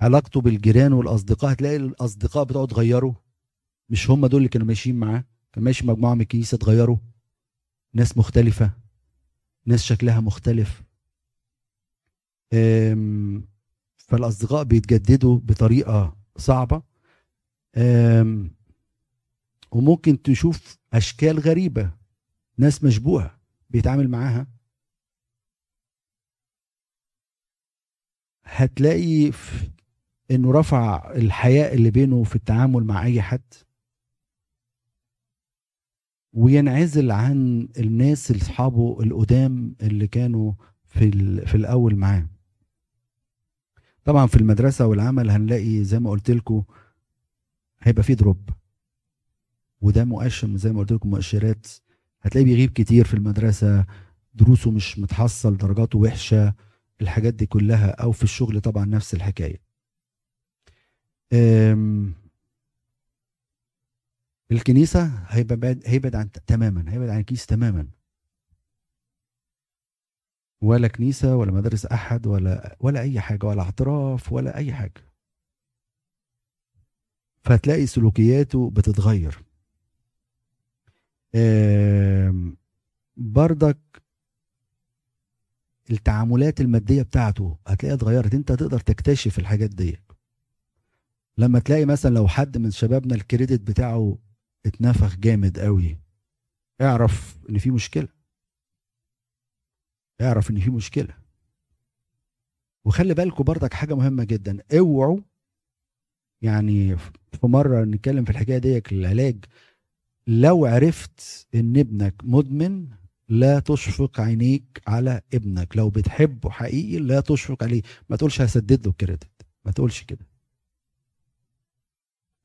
علاقته بالجيران والأصدقاء هتلاقي الأصدقاء بتوعه اتغيروا. مش هم دول اللي كانوا ماشيين معاه كان ماشي مجموعة من الكنيسة اتغيروا. ناس مختلفة. ناس شكلها مختلف. فالأصدقاء بيتجددوا بطريقة صعبة. وممكن تشوف أشكال غريبة ناس مشبوهة بيتعامل معاها. هتلاقي إنه رفع الحياء اللي بينه في التعامل مع أي حد. وينعزل عن الناس اصحابه القدام اللي كانوا في في الأول معاه. طبعا في المدرسة والعمل هنلاقي زي ما قلت لكم هيبقى في دروب. وده مؤشر زي ما قلت لكم مؤشرات هتلاقيه بيغيب كتير في المدرسة دروسه مش متحصل درجاته وحشة الحاجات دي كلها أو في الشغل طبعا نفس الحكاية. أم، الكنيسة هيبقى بعد هيبعد عن تماما هيبعد عن الكنيسة تماما. ولا كنيسة ولا مدارس أحد ولا ولا أي حاجة ولا اعتراف ولا أي حاجة. فهتلاقي سلوكياته بتتغير. بردك التعاملات المادية بتاعته هتلاقيها اتغيرت. انت تقدر تكتشف الحاجات دي لما تلاقي مثلا لو حد من شبابنا الكريدت بتاعه اتنفخ جامد قوي. اعرف إن في مشكلة. اعرف إن في مشكلة. وخلي بالكم برضك حاجة مهمة جدا. اوعوا يعني في مرة نتكلم في الحكاية دي العلاج لو عرفت إن ابنك مدمن لا تشفق عينيك على ابنك. لو بتحبه حقيقي لا تشفق عليه. ما تقولش هسدد له الكريدت. ما تقولش كده.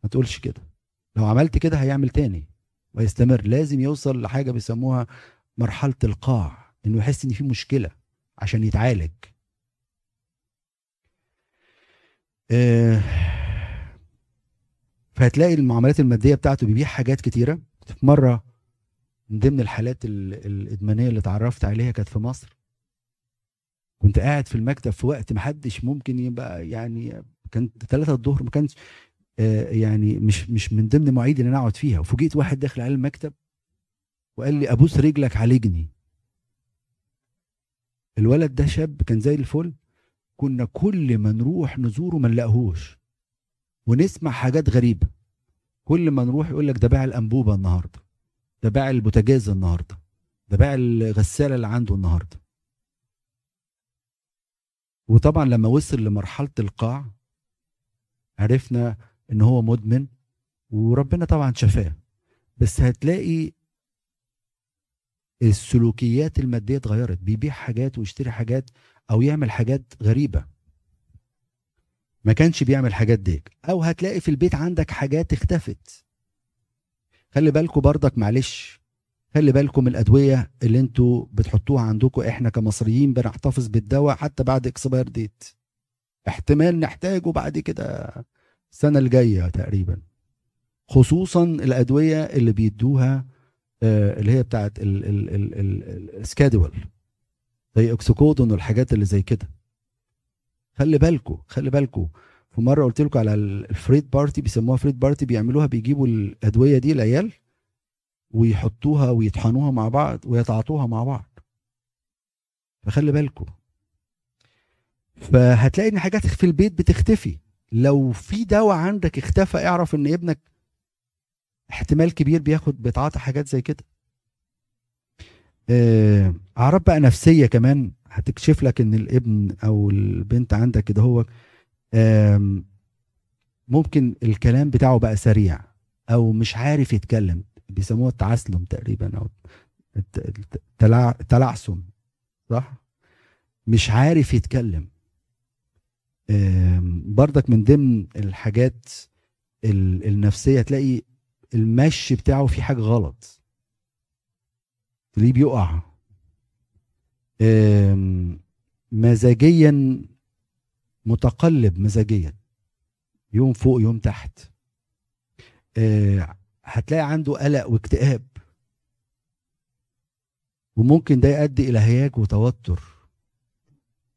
ما تقولش كده. لو عملت كده هيعمل تاني ويستمر لازم يوصل لحاجة بيسموها مرحلة القاع إنه يحس إن في مشكلة عشان يتعالج. آه، فهتلاقي المعاملات المادية بتاعته بيبيع حاجات كتيرة. في مرة من ضمن الحالات ال- الإدمانية اللي اتعرفت عليها كانت في مصر. كنت قاعد في المكتب في وقت محدش ممكن يبقى يعني كان ثلاثة الظهر ما كانش يعني مش مش من ضمن مواعيد ان أنا أقعد فيها. وفوجئت واحد داخل على المكتب وقال لي أبوس رجلك عالجني. الولد ده شاب كان زي الفل. كنا كل ما نروح نزوره ما نلاقيهوش. ونسمع حاجات غريبة. كل ما نروح يقول لك ده باع الأنبوبة النهارده. ده باع البوتاجاز النهارده. ده باع الغسالة اللي عنده النهارده. وطبعا لما وصل لمرحلة القاع عرفنا إن هو مدمن وربنا طبعا شفاه. بس هتلاقي السلوكيات المادية اتغيرت. بيبيع حاجات ويشتري حاجات أو يعمل حاجات غريبة. ما كانش بيعمل حاجات ديك. أو هتلاقي في البيت عندك حاجات اختفت. خلي بالكم برضك معلش. خلي بالكم الأدوية اللي أنتوا بتحطوها عندكم. إحنا كمصريين بنحتفظ بالدواء حتى بعد إكسباير ديت. احتمال نحتاجه بعد كده. السنة الجاية تقريبا. خصوصا الأدوية اللي بيدوها آه، اللي هي بتاعت ال schedule زي oxycodone والحاجات اللي زي كده. خلي بالكم خلي بالكم في مرة قلت لكم على ال- ال friend party بيسموها friend party بيعملوها بيجيبوا الأدوية دي العيال ويحطوها ويطحنوها مع بعض ويتعاطوها مع بعض. فخلي بالكم فهتلاقي إن حاجات في البيت بتختفي. لو في دواء عندك اختفى اعرف إن ابنك احتمال كبير بياخد بيتعاطى حاجات زي كده. آه، أعراض بقى نفسية كمان هتكشف لك إن الابن أو البنت عندك كده هو ممكن الكلام بتاعه بقى سريع أو مش عارف يتكلم بيسموها التعسلم تقريبا أو الت- الت- التلع- التلعثم صح؟ مش عارف يتكلم. آم، برضك من ضمن الحاجات ال- النفسية تلاقي المشي بتاعه في حاجة غلط. تلاقيه بيقع؟ مزاجيا متقلب مزاجيا. يوم فوق يوم تحت. آه، هتلاقي عنده قلق واكتئاب. وممكن ده يؤدي إلى هياج وتوتر.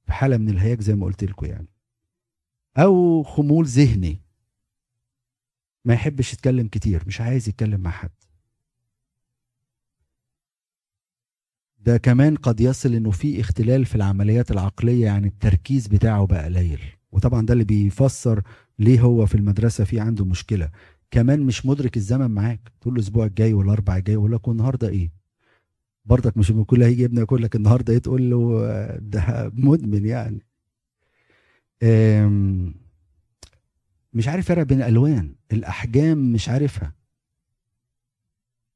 في حالة من الهياج زي ما قلت لكم يعني. أو خمول ذهني. ما يحبش يتكلم كتير مش عايز يتكلم مع حد. ده كمان قد يصل إنه في اختلال في العمليات العقلية يعني التركيز بتاعه بقى قليل. وطبعا ده اللي بيفسر ليه هو في المدرسة في عنده مشكلة. كمان مش مدرك الزمن معاك. تقول له الأسبوع الجاي والاربع الجاي يقول لك والنهاردة إيه؟ برضك مش كل هيجي ابنك يقول لك النهارده إيه؟ تقول له آه، ده مدمن يعني. مش عارف يفرق بين الألوان الأحجام مش عارفها.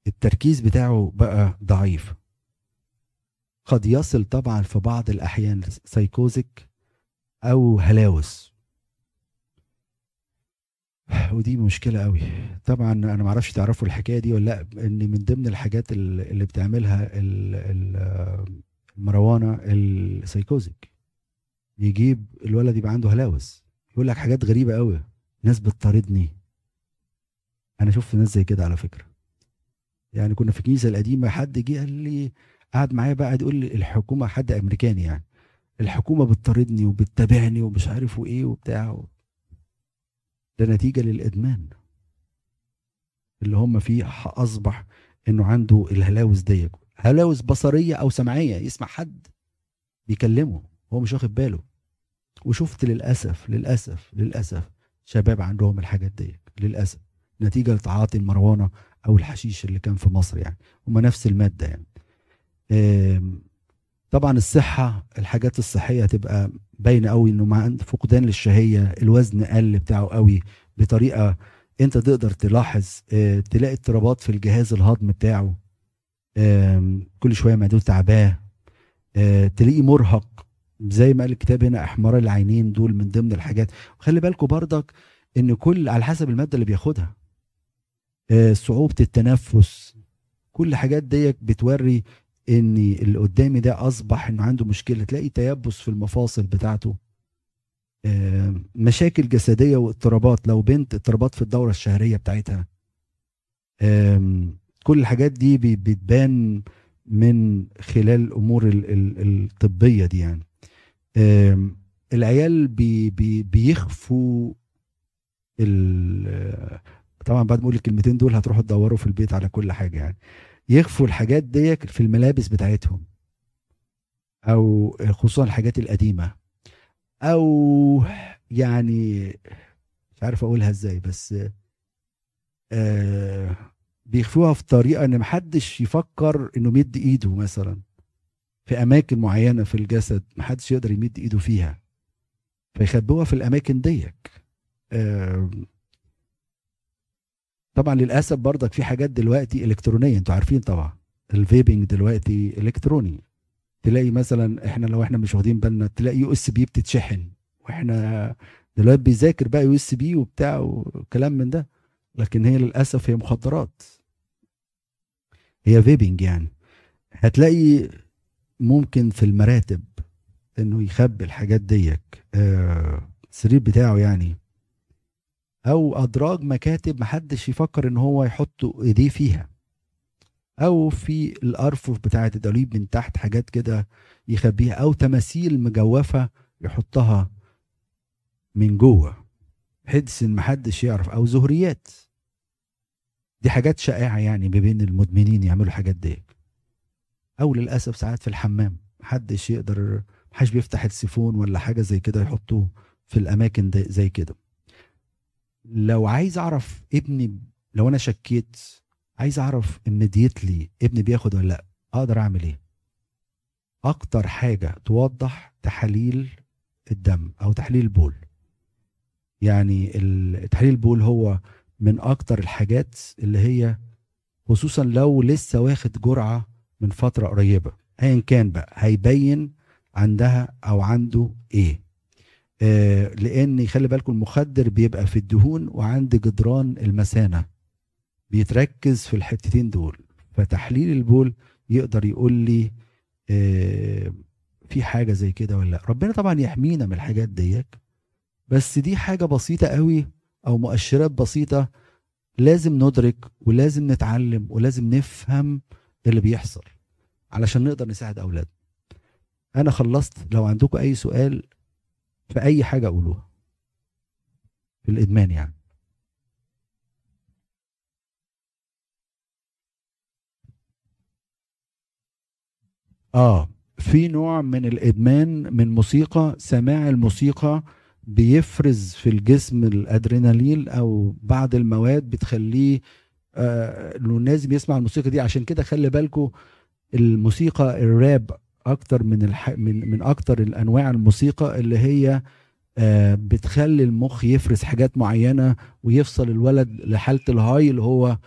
التركيز بتاعه بقى ضعيف. قد يصل طبعا في بعض الأحيان سايكوزك أو هلاوس. ودي مشكلة قوي طبعا أنا ما أعرفش تعرفوا الحكاية دي ولا لأ إن من ضمن الحاجات ال- اللي بتعملها ال- ال- المروانه السايكوزك. يجيب الولد يبقى عنده هلاوس. يقول لك حاجات غريبة قوي. ناس بتطاردني. أنا شفت ناس زي كده على فكرة. يعني كنا في الكنيسة القديمة حد جه قال لي قعد معايا بقى يقول لي الحكومة حد أمريكاني يعني. الحكومة بتطاردني وبتتابعني ومش عارف وإيه وبتاع. ده نتيجة للإدمان. اللي هم فيه أصبح إنه عنده الهلاوس دي هلاوس بصرية أو سمعية يسمع حد بيكلمه. هو مش واخد باله. وشفت للأسف للأسف للأسف شباب عندهم الحاجات دي للأسف. نتيجة لتعاطي المروانة أو الحشيش اللي كان في مصر يعني هما نفس المادة يعني. طبعا الصحة الحاجات الصحية هتبقى باينة قوي إنه مع فقدان للشهية الوزن قل بتاعه قوي بطريقة أنت تقدر تلاحظ آه، تلاقي اضطرابات في الجهاز الهضمي بتاعه كل شوية معدته تعباه آه، تلاقيه مرهق. زي ما قال الكتاب هنا احمرار العينين دول من ضمن الحاجات. وخلي بالكم برضك إن كل على حسب المادة اللي بياخدها آه، صعوبة التنفس كل الحاجات ديت بتوري إن اللي قدامي ده أصبح إنه عنده مشكلة. تلاقي تيبس في المفاصل بتاعته آه، مشاكل جسدية واضطرابات. لو بنت اضطرابات في الدورة الشهرية بتاعتها كل الحاجات دي بتبان من خلال الأمور ال- ال- الطبية دي يعني. العيال بي بي بيخفوا ال- طبعا بعد ما أقول الكلمتين دول هتروحوا تدوروا في البيت على كل حاجة يعني. يخفوا الحاجات دي في الملابس بتاعتهم. أو خصوصا الحاجات القديمة. أو يعني مش عارف أقولها إزاي بس آه بيخفوها في طريقة إن محدش يفكر إنه يمد إيده مثلا. في أماكن معينة في الجسد محدش يقدر يمد إيده فيها. فيخبوها في الأماكن ديك. طبعا للأسف برضك في حاجات دلوقتي إلكترونية أنتوا عارفين طبعا ال vaping دلوقتي إلكتروني. تلاقي مثلا إحنا لو إحنا مش واخدين بالنا تلاقي USB بتتشحن وإحنا دلوقتي بيذاكر بقى USB وبتاع وكلام من ده. لكن هي للأسف هي مخدرات. هي vaping يعني. هتلاقي ممكن في المراتب إنه يخبي الحاجات ديك آه، السرير بتاعه يعني. أو أدراج مكاتب محدش يفكر إن هو يحط إيديه فيها. أو في الأرفف بتاعة الدوليب من تحت حاجات كده يخبيها. أو تماثيل مجوفة يحطها من جوه. بحيث إن محدش يعرف. أو زهريات. دي حاجات شائعة يعني ما بين المدمنين يعملوا الحاجات دي أو للأسف ساعات في الحمام محدش يقدر محدش بيفتح السيفون ولا حاجة زي كده يحطوه في الأماكن دي زي كده. لو عايز أعرف ابني لو أنا شكيت عايز أعرف immediately ابني بياخد ولا لأ أقدر أعمل إيه؟ أكتر حاجة توضح تحاليل الدم أو تحليل البول. يعني تحليل البول هو من أكتر الحاجات اللي هي خصوصا لو لسه واخد جرعة من فترة قريبة. ايا كان بقى هيبين عندها أو عنده إيه. آه لأن خلي بالكم المخدر بيبقى في الدهون وعند جدران المثانة. بيتركز في الحتتين دول. فتحليل البول يقدر يقول لي آه في حاجة زي كده ولا لأ. ربنا طبعا يحمينا من الحاجات ديك. بس دي حاجة بسيطة قوي أو مؤشرات بسيطة. لازم ندرك ولازم نتعلم ولازم نفهم اللي بيحصل؟ علشان نقدر نساعد أولادنا. أنا خلصت لو عندكم أي سؤال في أي حاجة قولوها. في الإدمان يعني. آه في نوع من الإدمان من موسيقى سماع الموسيقى بيفرز في الجسم الأدرينالين أو بعض المواد بتخليه إنه لازم يسمع الموسيقى دي. عشان كده خلي بالكم الموسيقى الراب أكتر من الح... من من أكتر الأنواع الموسيقى اللي هي آه بتخلي المخ يفرز حاجات معينة ويفصل الولد لحالة الهاي اللي هو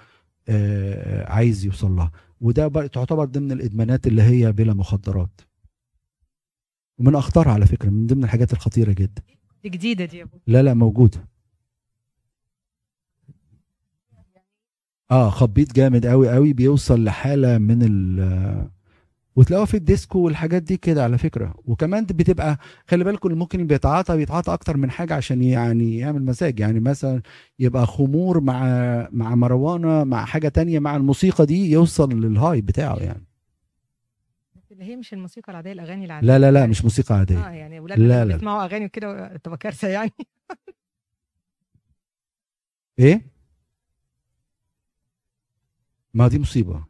آه عايز يوصل لها. وده بقى تعتبر ضمن الإدمانات اللي هي بلا مخدرات. ومن اخطرها على فكرة من ضمن الحاجات الخطيرة جدا. دي جديدة دي لا لا موجودة. آه خبيط جامد قوي قوي بيوصل لحالة من ال وتلاقوها في الديسكو والحاجات دي كده على فكرة. وكمان بتبقى خلي بالكم اللي ممكن بيتعاطى بيتعاطى أكتر من حاجة عشان يعني يعمل مزاج. يعني مثلا يبقى خمور مع مع مروانة مع حاجة تانية مع الموسيقى دي يوصل للهاي بتاعه يعني. اللي هي مش الموسيقى العادية الأغاني العادية. لا لا لا مش موسيقى عادية. آه يعني ولاد لا، لا لا. بيسمعوا أغاني وكده تبقى كارثة يعني. إيه؟ ما دي مصيبة.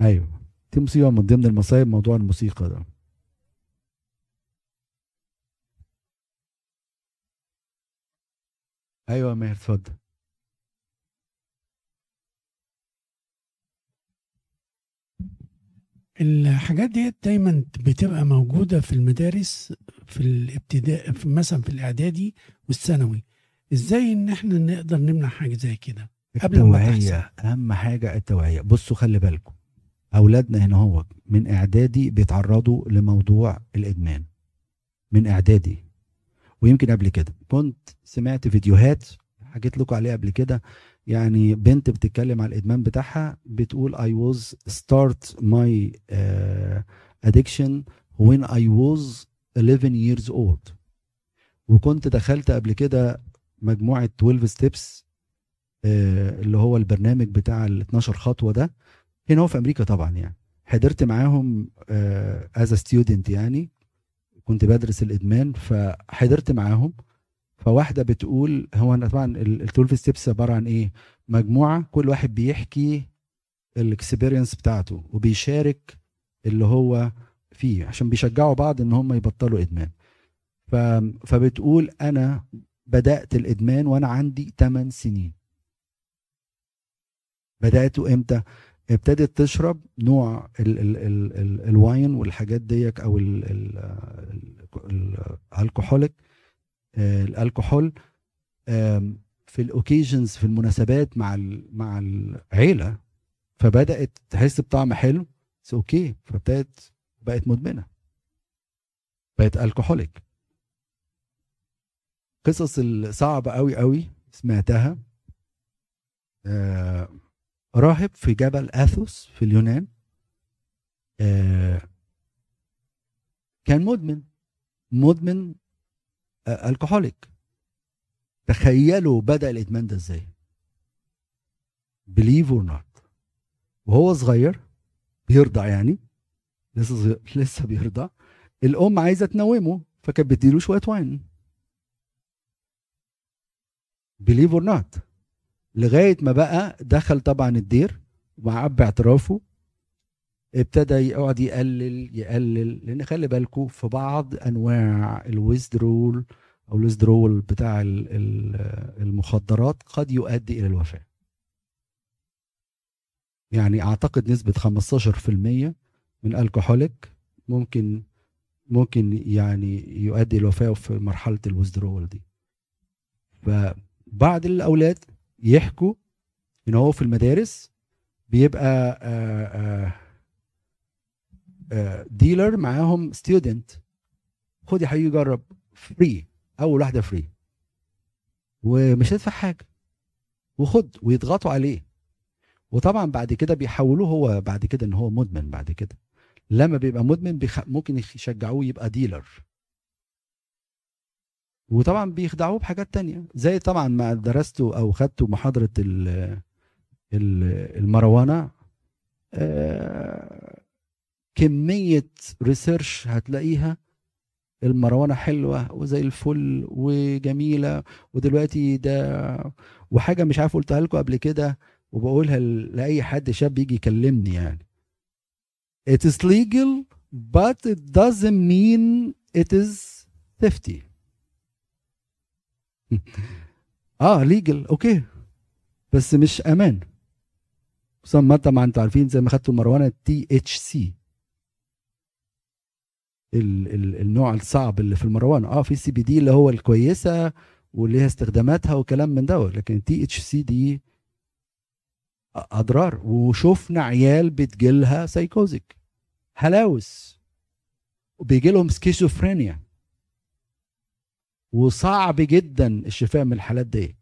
أيوه دي مصيبة من ضمن المصايب موضوع الموسيقى ده. أيوه يا ماهر اتفضل. الحاجات دي دايما بتبقى موجودة في المدارس في الابتداء مثلا في الإعدادي والثانوي. إزاي إن إحنا نقدر نمنع حاجة زي كده قبل ما التوعية أهم حاجة التوعية. بصوا خلي بالكم أولادنا هنا هو من إعدادي بيتعرضوا لموضوع الإدمان. من إعدادي. ويمكن قبل كده. كنت سمعت فيديوهات حكيت لكم عليها قبل كده. يعني بنت بتتكلم على الإدمان بتاعها بتقول I was start my uh, addiction when I was 11 years old. وكنت دخلت قبل كده مجموعة 12 steps آه، اللي هو البرنامج بتاع ال 12 خطوة ده. هنا هو في أمريكا طبعا يعني. حضرت معاهم as student يعني. كنت بدرس الإدمان فحضرت معاهم. فواحدة بتقول هو أنا طبعا ال 12 steps عبارة عن إيه؟ مجموعة كل واحد بيحكي ال experience بتاعته وبيشارك اللي هو فيه عشان بيشجعوا بعض إن هم يبطلوا إدمان. فبتقول أنا بدأت الإدمان وأنا عندي 8 سنين. بدأته إمتى؟ ابتدت تشرب نوع ال ال ال ال ال wine والحاجات ديك أو ال ال ال alcoholic آه، الكحول آم، في ال occasions في المناسبات مع مع العيلة فبدأت تحس بطعم حلو okay فابتدت بقت مدمنة. بقت alcoholic. قصص الصعبه قوي قوي سمعتها. آه راهب في جبل أثوس في اليونان. آه كان مدمن مدمن آه alcoholic تخيلوا بدأ الإدمان ده إزاي؟ believe or not وهو صغير بيرضع يعني. لسه صغير لسه بيرضع. الأم عايزة تنومه فكانت بتديله شوية wine believe or not لغاية ما بقى دخل طبعا الدير ومع اب اعترافه ابتدى يقعد يقلل يقلل لأن خلي بالكم في بعض أنواع ال withdrawal أو ال withdrawal بتاع ال- ال- المخدرات قد يؤدي إلى الوفاة. يعني أعتقد نسبة 15% من ال alcoholic ممكن ممكن يعني يؤدي الوفاه في مرحلة ال withdrawal دي. فبعض الأولاد يحكوا ان هو في المدارس بيبقى آه، آه، dealer معاهم student خد يا حبيبي جرب free أول واحدة free ومش هتدفع حاجة. وخد ويضغطوا عليه. وطبعا بعد كده بيحولوه هو بعد كده إن هو مدمن بعد كده. لما بيبقى مدمن بيخ... ممكن يشجعوه يبقى dealer وطبعا بيخدعوه بحاجات تانية. زي طبعا ما درستوا أو خدتوا محاضرة ال ال المروانة آه، كمية ريسيرش هتلاقيها. المروانة حلوة وزي الفل وجميلة. ودلوقتي ده وحاجة مش عارف قلتها لكم قبل كده وبقولها لأي حد شاب يجي يكلمني يعني. It is legal but it doesn't mean it is safety آه legal okay. بس مش أمان. ما طبعا أنتوا عارفين زي ما خدتوا الماريجوانا THC النوع الصعب اللي في الماريجوانا آه في CBD اللي هو الكويسة واللي هي استخداماتها وكلام من ده لكن THC دي أضرار. وشفنا عيال بتجيلها سايكوزيك هلاوس. وبيجي لهم سكيزوفرينيا وصعب جدا الشفاء من الحالات دي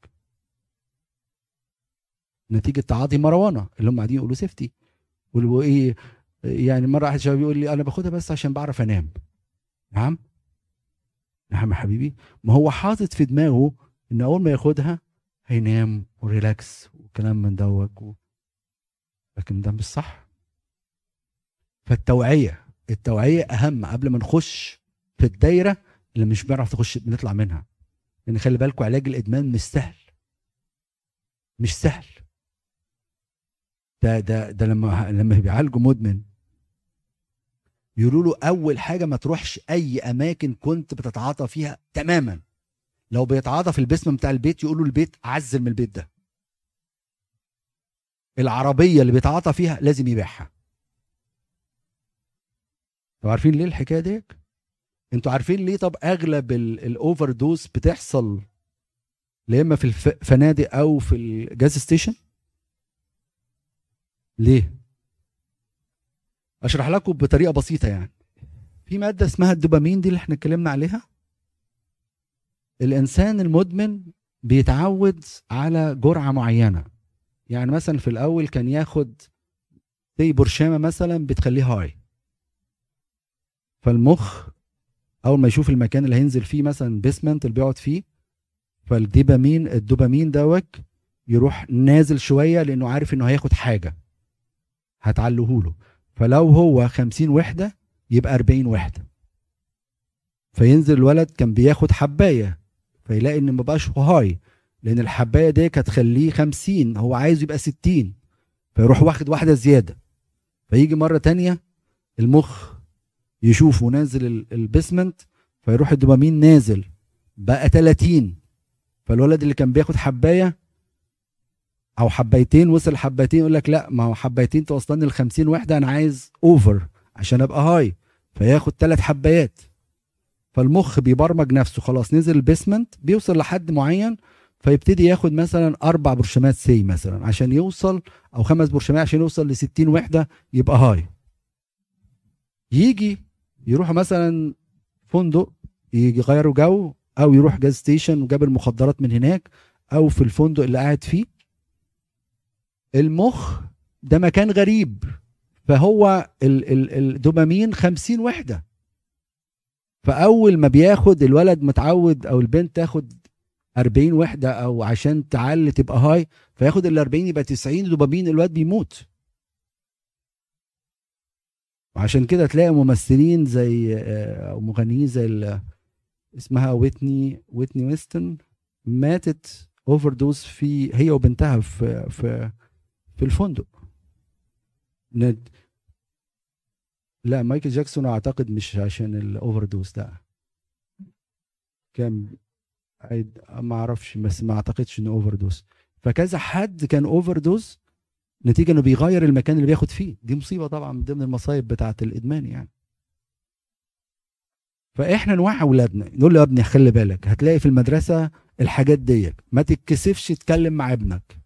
نتيجة تعاطي marijuana اللي هم قاعدين يقولوا safety واللي إيه يعني مرة واحد شباب يقول لي أنا باخدها بس عشان بعرف أنام. نعم؟ نعم يا حبيبي. ما هو حاطط في دماغه إن أول ما ياخدها هينام و relax وكلام من دوت و... لكن ده مش صح. فالتوعية التوعية أهم قبل ما نخش في الدايرة اللي مش بنعرف تخش بنطلع منها. لأن خلي بالكم علاج الإدمان مش سهل. مش سهل. ده ده ده لما لما بيعالجوا مدمن يقولوا له أول حاجة ما تروحش أي أماكن كنت بتتعاطى فيها تماما. لو بيتعاطى في البسم بتاع البيت يقولوا البيت عزل من البيت ده. العربية اللي بيتعاطى فيها لازم يبيعها. أنتوا عارفين ليه الحكاية ديك؟ أنتوا عارفين ليه؟ طب أغلب ال overdose بتحصل لا إما في الفنادق أو في ال gas station ليه؟ أشرح لكم بطريقة بسيطة يعني. في مادة اسمها الدوبامين دي اللي إحنا اتكلمنا عليها. الإنسان المدمن بيتعود على جرعة معينة. يعني مثلا في الأول كان ياخد زي برشامة مثلا بتخليه هاي فالمخ أول ما يشوف المكان اللي هينزل فيه مثلا بيسمنت اللي بيقعد فيه فالدوبامين الدوبامين دوت يروح نازل شوية لأنه عارف إنه هياخد حاجة. هتعلهوله. فلو هو 50 وحدة يبقى 40 وحدة. فينزل الولد كان بياخد حباية. فيلاقي إن ما بقاش high لأن الحباية دي كانت تخليه 50 هو عايز يبقى 60 فيروح واخد واحدة زيادة. فيجي مرة تانية المخ يشوفه نازل ال- ال basement فيروح الدوبامين نازل بقى 30 فالولد اللي كان بياخد حباية أو حبايتين وصل حبايتين يقول لك لا ما هو حبايتين توصلني ل 50 وحده أنا عايز over عشان أبقى high فياخد ثلاث حبايات. فالمخ بيبرمج نفسه خلاص نزل ال basement بيوصل لحد معين فيبتدي ياخد مثلا أربع برشامات سي مثلا عشان يوصل أو خمس برشامات عشان يوصل ل 60 وحده يبقى high يجي يروحوا مثلا فندق يغيروا جو أو يروح gas station وجاب المخدرات من هناك أو في الفندق اللي قاعد فيه. المخ ده مكان غريب فهو ال ال الدوبامين 50 وحدة. فأول ما بياخد الولد متعود أو البنت تاخد 40 وحدة أو عشان تعلي تبقى هاي فياخد ال 40 يبقى 90 دوبامين الولد بيموت. وعشان كده تلاقي ممثلين زي آه، أو مغنيين زي اسمها ويتني ويتني ويستون ماتت overdose في هي وبنتها في في في الفندق. ند لا مايكل جاكسون أعتقد مش عشان ال overdose ده. كان ما أعرفش بس ما أعتقدش إنه overdose فكذا حد كان overdose نتيجة إنه بيغير المكان اللي بياخد فيه. دي مصيبة طبعا من ضمن المصايب بتاعة الإدمان يعني. فإحنا نوعي أولادنا نقول له يا ابني خلي بالك هتلاقي في المدرسة الحاجات ديت ما تتكسفش تتكلم مع ابنك.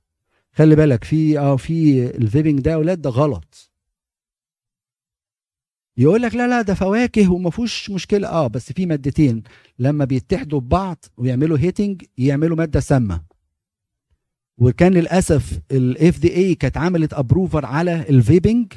خلي بالك في آه في ال vaping ده يا أولاد ده غلط. يقول لك لا لا ده فواكه وما فيهوش مشكلة. آه بس في مادتين لما بيتحدوا ببعض ويعملوا heating يعملوا مادة سامة. وكان للأسف ال FDA كانت عملت approval على ال vaping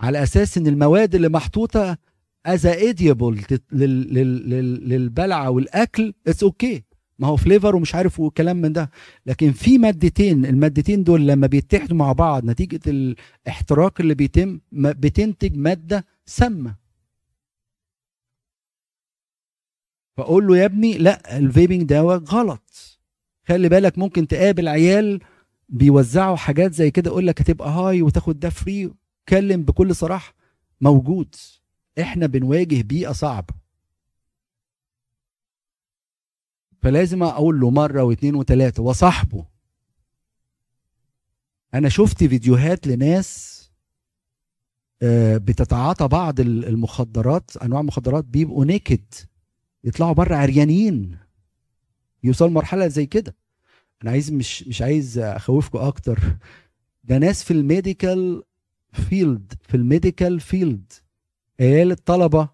على أساس إن المواد اللي محطوطة is edible للبلع والأكل it's okay ما هو flavor ومش عارف وكلام من ده. لكن في مادتين المادتين دول لما بيتحدوا مع بعض نتيجة الاحتراق اللي بيتم بتنتج مادة سامة. فأقول له يا ابني لا ال vaping ده غلط. خلي بالك ممكن تقابل عيال بيوزعوا حاجات زي كده يقول لك هتبقى هاي وتاخد ده فري اتكلم بكل صراحة. موجود. إحنا بنواجه بيئة صعبة. فلازم أقول له مرة واثنين وثلاثه وصاحبه. أنا شفت فيديوهات لناس آه، بتتعاطى بعض ال- المخدرات أنواع المخدرات بيبقوا نيكد يطلعوا بره عريانين. يوصل مرحله زي كده. أنا عايز مش مش عايز أخوفكم أكتر. ده ناس في ال medical field في ال medical field. عيال الطلبة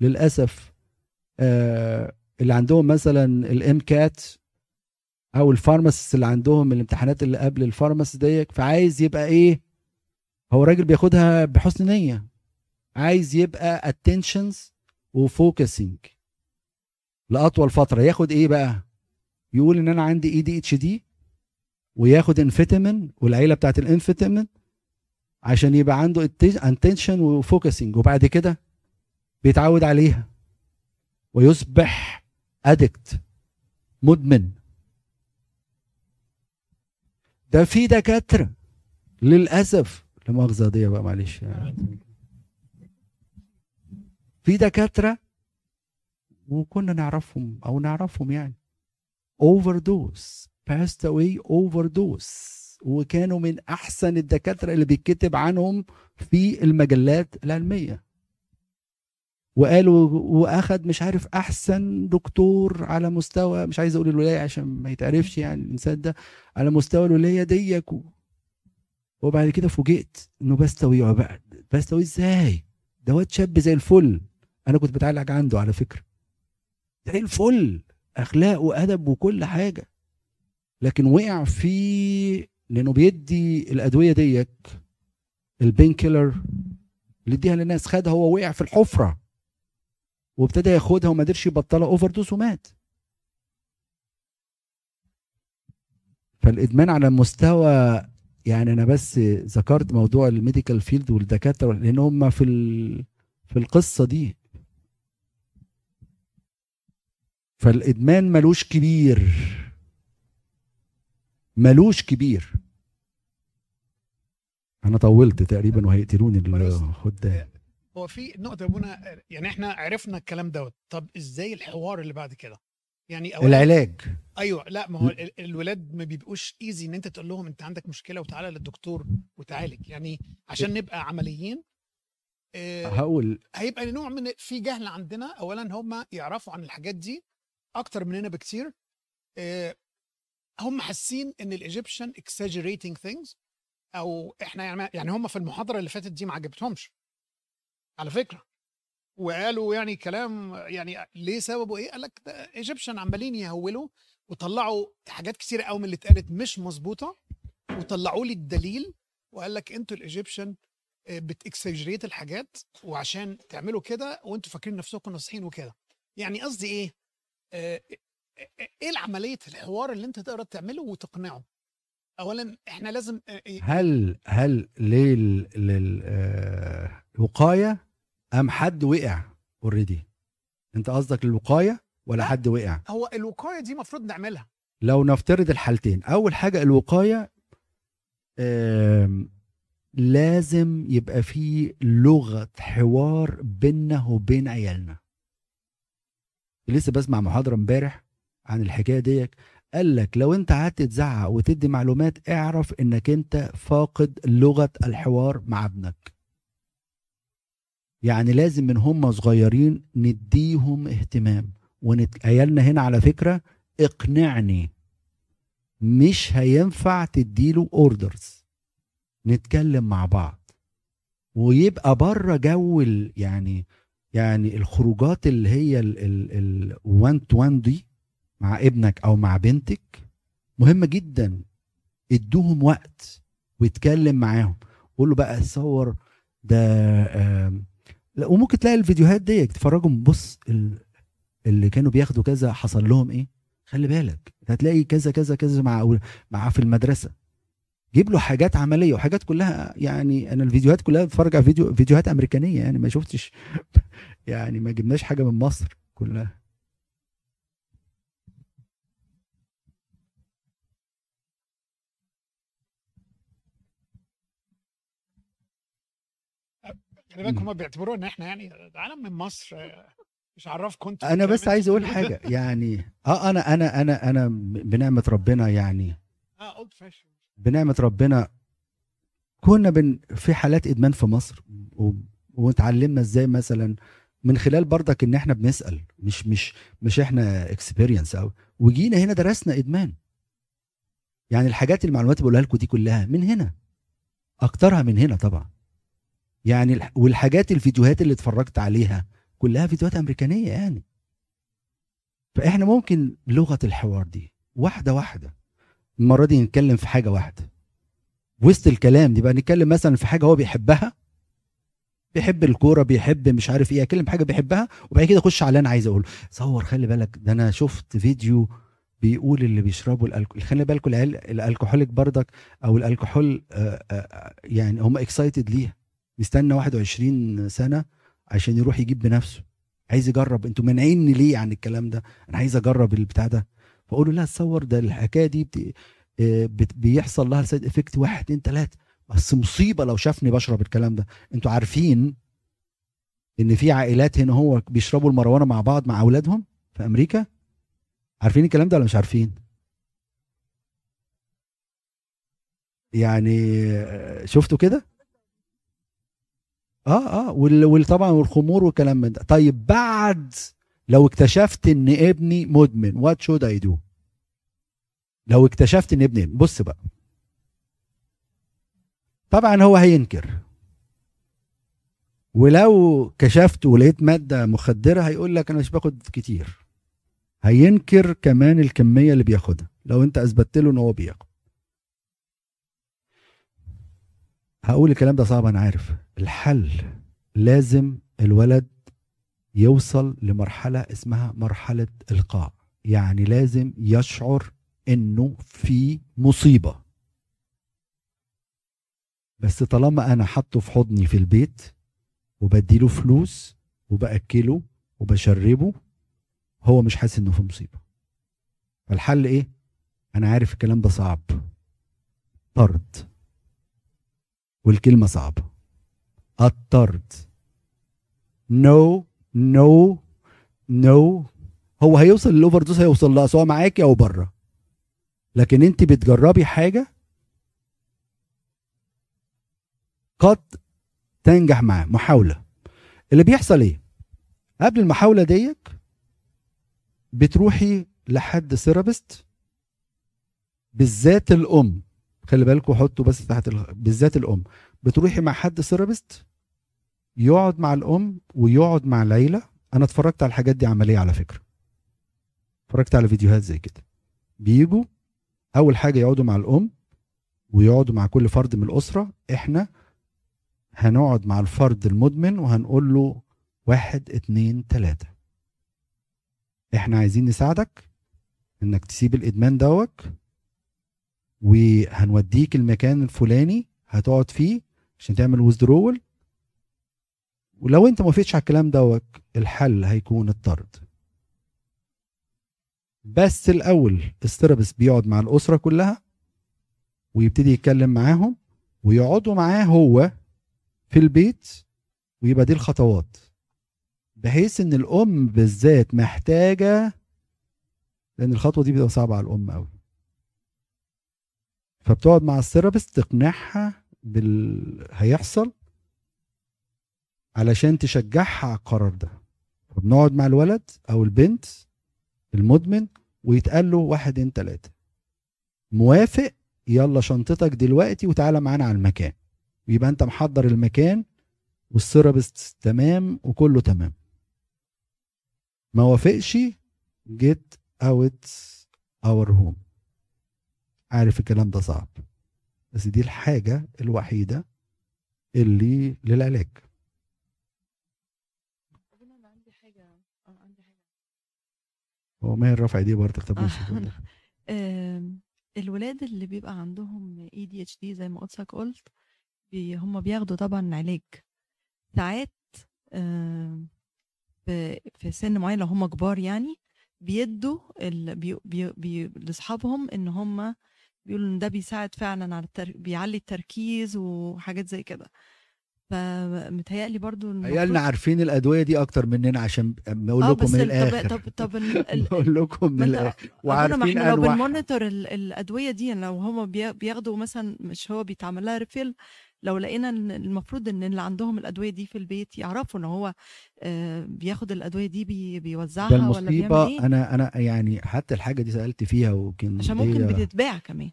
للأسف آه اللي عندهم مثلا ال MCAT أو ال pharmacist اللي عندهم الامتحانات اللي قبل ال pharmacy ديت فعايز يبقى إيه؟ هو راجل بياخدها بحسن نية. عايز يبقى attention و focusing لأطول فترة. ياخد إيه بقى؟ يقول إن أنا عندي ADHD وياخد انفيتامين والعيلة بتاعت الانفيتامين عشان يبقى عنده attention و focusing وبعد كده بيتعود عليها. ويصبح addict مدمن. ده في دكاترة للأسف. لا مؤاخذة دي بقى معلش. يعني. في دكاترة وكنا نعرفهم أو نعرفهم يعني. overdose passed away overdose وكانوا من أحسن الدكاترة اللي بيتكتب عنهم في المجلات العلمية. وقالوا واخد مش عارف أحسن دكتور على مستوى مش عايز أقول الولاية عشان ما يتعرفش يعني الإنسان ده على مستوى الولاية ديك. وبعد كده فوجئت إنه بستوي بقى بستوي إزاي؟ ده واد شاب زي الفل. أنا كنت بتعالج عنده على فكرة. زي الفل. أخلاق وأدب وكل حاجة لكن وقع في لأنه بيدي الأدوية ديك ال painkiller اللي اديها للناس خدها هو وقع في الحفرة وابتدى ياخدها وما قدرش يبطلها overdose ومات فالإدمان على مستوى يعني أنا بس ذكرت موضوع ال medical field والدكاترة لأن هم في. في القصة دي فالإدمان ملوش كبير. ملوش كبير. أنا طولت تقريبا وهيقتلوني الخدام هو في نقطة يا أبونا يعني إحنا عرفنا الكلام دوت. طب إزاي الحوار اللي بعد كده؟ يعني أولاً- العلاج. أيوه لا ما هو ال- الولاد ما بيبقوش ايزي إن أنت تقول لهم أنت عندك مشكلة وتعالى للدكتور وتعالج. يعني عشان نبقى عمليين آه، هقول. هيبقى نوع من في جهل عندنا. اولا هم يعرفوا عن الحاجات دي أكتر مننا بكتير. آه، هم حاسين إن الإيجيبشن exaggerating things أو إحنا يعني يعني هم في المحاضرة اللي فاتت دي ما عجبتهمش. على فكرة. وقالوا يعني كلام يعني ليه سببه إيه؟ قال لك ده إيجيبشن عمالين يهولوا وطلعوا حاجات كتيره قوي من اللي اتقالت مش مظبوطة وطلعوا لي الدليل وقال لك أنتوا الإيجيبشن بتكسجريت الحاجات وعشان تعملوا كده وأنتوا فاكرين نفسكم ناصحين وكده. يعني قصدي إيه؟ آه، إيه العملية الحوار اللي أنت تقدر تعمله وتقنعه؟ اولا إحنا لازم آه، هل هل لل للوقايه أم حد وقع اوريدي أنت قصدك الوقايه ولا حد وقع؟ هو الوقاية دي المفروض نعملها. لو نفترض الحالتين. أول حاجة الوقاية لازم يبقى في لغة حوار بيننا وبين عيالنا. لسه بسمع محاضرة امبارح عن الحكاية ديك. قال لك لو انت قعدت تزعق وتدي معلومات اعرف انك انت فاقد لغة الحوار مع ابنك. يعني لازم من هم صغيرين نديهم اهتمام. ونت... عيالنا هنا على فكرة اقنعني مش هينفع تديله orders نتكلم مع بعض. ويبقى بره جو يعني يعني الخروجات اللي هي ال one to one دي مع ابنك أو مع بنتك مهمة جدا. ادوهم وقت واتكلم معاهم. قول له بقى صور ده لا وممكن تلاقي الفيديوهات دي تفرجهم بص ال- اللي كانوا بياخدوا كذا حصل لهم إيه؟ خلي بالك هتلاقي كذا كذا كذا مع مع في المدرسة. جيب له حاجات عملية وحاجات كلها يعني أنا الفيديوهات كلها بتفرج على فيديو فيديوهات أمريكانية يعني ما شفتش يعني ما جبناش حاجة من مصر كلها خلي بالك. هم بيعتبروه إن إحنا يعني ده عالم من مصر مش عرفكم أنتوا أنا بس عايز أقول حاجة. يعني آه أنا أنا أنا أنا بنعمة ربنا يعني آه old fashion بنعمة ربنا كنا بن في حالات إدمان في مصر و... واتعلمنا إزاي مثلا من خلال برضك إن إحنا بنسأل مش مش مش إحنا experience أو وجينا هنا درسنا إدمان. يعني الحاجات المعلومات اللي بقولها لكم دي كلها من هنا أكترها من هنا طبعا. يعني الح- والحاجات الفيديوهات اللي اتفرجت عليها كلها فيديوهات أمريكانية يعني. فإحنا ممكن لغة الحوار دي واحدة واحدة المرة دي نتكلم في حاجة واحدة. وسط الكلام دي بقى نتكلم مثلا في حاجة هو بيحبها بيحب الكورة بيحب مش عارف إيه اتكلم حاجة بيحبها وبعد كده أخش على اللي أنا عايز أقوله. صور خلي بالك ده أنا شفت فيديو بيقول اللي بيشربوا الالكحول خلي بالكم العيال الألكحوليك بردك أو الألكحول آه، آه، يعني هم excited ليها مستنى 21 سنة عشان يروح يجيب بنفسه. عايز يجرب. أنتوا مانعيني ليه عن الكلام ده؟ أنا عايز أجرب البتاع ده. فاقول له لا تصور ده الحكاية دي بت... آه، بت... بيحصل لها side effect واحد اتنين تلاتة. بس مصيبة لو شافني بشرب الكلام ده. أنتوا عارفين ان في عائلات هنا هو بيشربوا الماريجوانا مع بعض مع أولادهم في أمريكا؟ عارفين الكلام ده ولا مش عارفين؟ يعني آه، شفتوا كده؟ آه آه وطبعا والخمور والكلام من ده. طيب بعد لو اكتشفت إن ابني مدمن what should I do لو اكتشفت إن ابني بص بقى. طبعا هو هينكر. ولو كشفت ولقيت مادة مخدرة هيقول لك أنا مش باخد كتير. هينكر كمان الكمية اللي بياخدها. لو أنت أثبتت له إن هو بياخد. هقول الكلام ده صعب أنا عارف. الحل لازم الولد يوصل لمرحلة اسمها مرحلة إلقاء. يعني لازم يشعر إنه في مصيبة. بس طالما أنا حاطه في حضني في البيت وبديله فلوس وبأكله وبشربه هو مش حاسس إنه في مصيبة. فالحل إيه؟ أنا عارف الكلام ده صعب. طرد. والكلمة صعبة. الطرد. no no no هو هيوصل لل overdose هيوصل لها سواء معاكي أو بره. لكن انت بتجربي حاجة قد تنجح معاه. محاولة. اللي بيحصل إيه؟ قبل المحاولة ديك بتروحي لحد سيرابست بالذات الأم. خلي بالكوا حطوا بس تحت ال... بالذات الأم. بتروحي مع حد سيرابست يقعد مع الأم ويقعد مع العيله أنا اتفرجت على الحاجات دي عملية على فكرة. اتفرجت على فيديوهات زي كده. بيجوا أول حاجة يقعدوا مع الأم ويقعدوا مع كل فرد من الأسرة. إحنا هنقعد مع الفرد المدمن وهنقول له واحد اتنين تلاتة. إحنا عايزين نساعدك إنك تسيب الإدمان دوت وهنوديك المكان الفلاني هتقعد فيه عشان تعمل ويزدرول ولو انت ما وافقتش على الكلام دوت الحل هيكون الطرد. بس الأول ال therapist بيقعد مع الأسرة كلها ويبتدي يتكلم معاهم ويقعدوا معاه هو في البيت ويبقى دي الخطوات. بحيث إن الأم بالذات محتاجة لأن الخطوة دي بتبقى صعبة على الأم قوي فبتقعد مع ال therapist تقنعها باللي هيحصل علشان تشجعها على القرار ده. فبنقعد مع الولد أو البنت المدمن ويتقال له واحد اتنين تلاتة. موافق؟ يلا شنطتك دلوقتي وتعالى معانا على المكان. ويبقى أنت محضر المكان وال therapist تمام وكله تمام. ما وافقش؟ get out our home عارف الكلام ده صعب. بس دي الحاجة الوحيدة اللي للعلاج أنا عندي حاجة آه، عندي حاجة هو ماهر رفع ايديه برضه؟ طب آه، الولاد اللي بيبقى عندهم اي دي اتش دي زي ما قدسك قلت بي هم بياخدوا طبعا علاج. ساعات في سن معين لو هم كبار يعني بيدوا. لاصحابهم إن هم بيقولوا إن ده بيساعد فعلا على التر... بيعلي التركيز وحاجات زي كده. فمتهيألي برضو عيالنا عارفين الأدوية دي أكتر مننا عشان أقول آه لكم من ال- الآخر. طب طب. بقول لكم من ما وعارفين إحنا لو بن monitor ال- الأدوية دي لو هم بياخدوا مثلا مش هو بيتعمل لها refill لو لقينا إن المفروض إن اللي عندهم الأدوية دي في البيت يعرفوا إن هو آه، بياخد الأدوية دي بي ده بيوزعها ولا بيعمل إيه؟ أنا أنا يعني حتى الحاجة دي سألت فيها وكان عشان ممكن بتتباع كمان.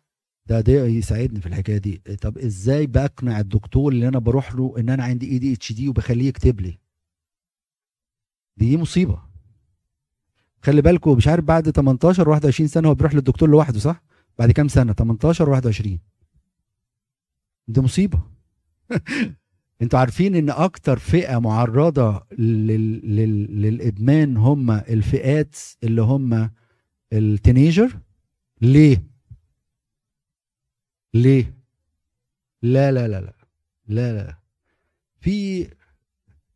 ده ده يساعدني في الحكاية دي. طب إزاي بقنع الدكتور اللي أنا بروح له إن أنا عندي اي دي اتش دي وبخليه يكتب لي؟ دي مصيبة. خلي بالكم مش عارف بعد 18 21 سنة هو بيروح للدكتور لوحده صح؟ بعد كام سنة؟ 18 21 دي مصيبة. أنتوا عارفين إن أكتر فئة معرضة لل... لل... للإدمان هم الفئات اللي هم ال teenager ليه؟ ليه؟ لا لا لا لا لا لا. في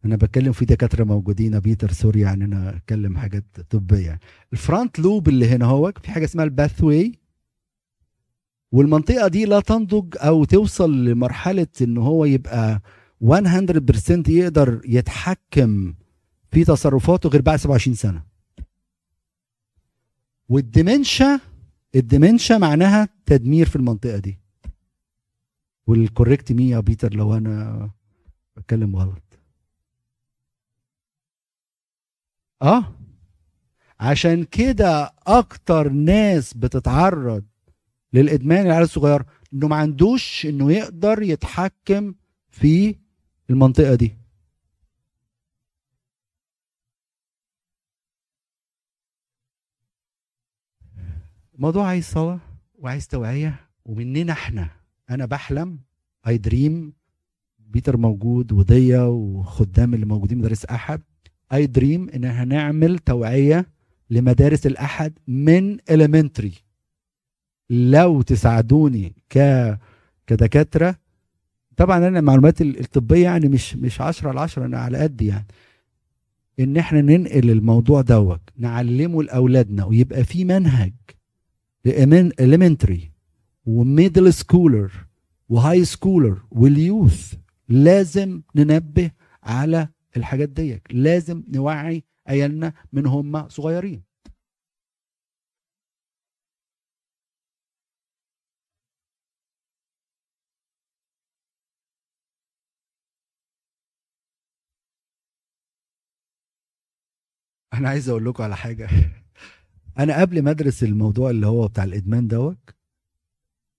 أنا بتكلم في دكاترة موجودين بيتر sorry يعني أنا أتكلم حاجات طبية. ال front lobe اللي هنا هو في حاجة اسمها ال pathway والمنطقة دي لا تنضج أو توصل لمرحلة إن هو يبقى 100% يقدر يتحكم في تصرفاته غير بعد 27 سنة. وال dementia ال dementia معناها تدمير في المنطقة دي. و correct me يا بيتر لو أنا بتكلم غلط آه عشان كده أكتر ناس بتتعرض للإدمان العيال الصغير إنه ما عندوش إنه يقدر يتحكم في المنطقة دي. الموضوع عايز صلاة وعايز توعية ومننا إحنا. أنا بحلم I dream بيتر موجود وضية وخدام اللي موجودين مدارس أحد. I dream إن هنعمل توعية لمدارس الأحد من elementary. لو تساعدوني ك كدكاترة طبعا أنا المعلومات الطبية يعني مش مش 10 على 10 أنا على قد يعني. إن إحنا ننقل الموضوع دوت نعلمه لأولادنا ويبقى في منهج elementary. و middle schooler و high schooler وال youth لازم ننبه على الحاجات دي لازم نوعي عيالنا من هم صغيرين. أنا عايز أقول لكم على حاجة. أنا قبل ما أدرس الموضوع اللي هو بتاع الإدمان دوت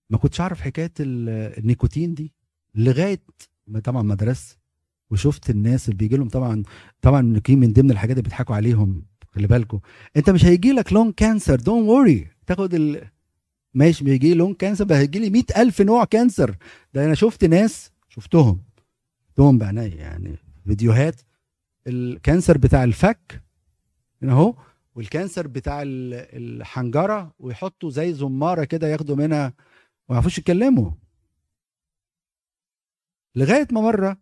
ما كنتش أعرف حكاية ال- النيكوتين دي لغاية ما طبعا ما درست وشفت الناس اللي بيجي لهم طبعا طبعا النيكوتين من ضمن الحاجات اللي بيضحكوا عليهم خلي بالكم أنت مش هيجي لك lung cancer don't worry تاخد ال... ماشي بيجي lung cancer بقى هيجي لي 100000 نوع cancer ده أنا شفت ناس شفتهم. شفتهم بعيني يعني فيديوهات. ال cancer بتاع الفك هنا أهو وال cancer بتاع ال- الحنجرة ويحطوا زي زمارة كده ياخدوا منها وما يعرفوش يتكلموا. لغاية ما مرة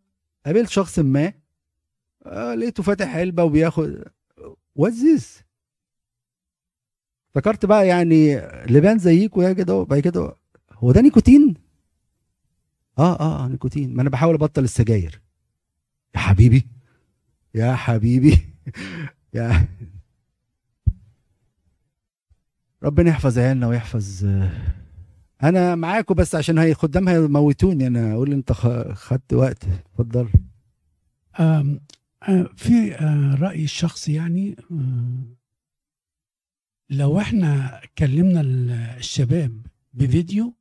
قابلت شخص ما آه لقيته فاتح علبة وبياخد this افتكرت بقى يعني لبان زيكوا يا كده بعد كده هو ده نيكوتين؟ آه آه آه نيكوتين. ما أنا بحاول أبطل السجاير. يا حبيبي يا حبيبي يا ربنا يحفظ عيالنا ويحفظ أنا معاكم بس عشان هي خدام هيموتوني أنا أقول أنت خدت وقت. اتفضل. آه، في آه، رأيي الشخصي يعني آه، لو إحنا كلمنا ال- الشباب بفيديو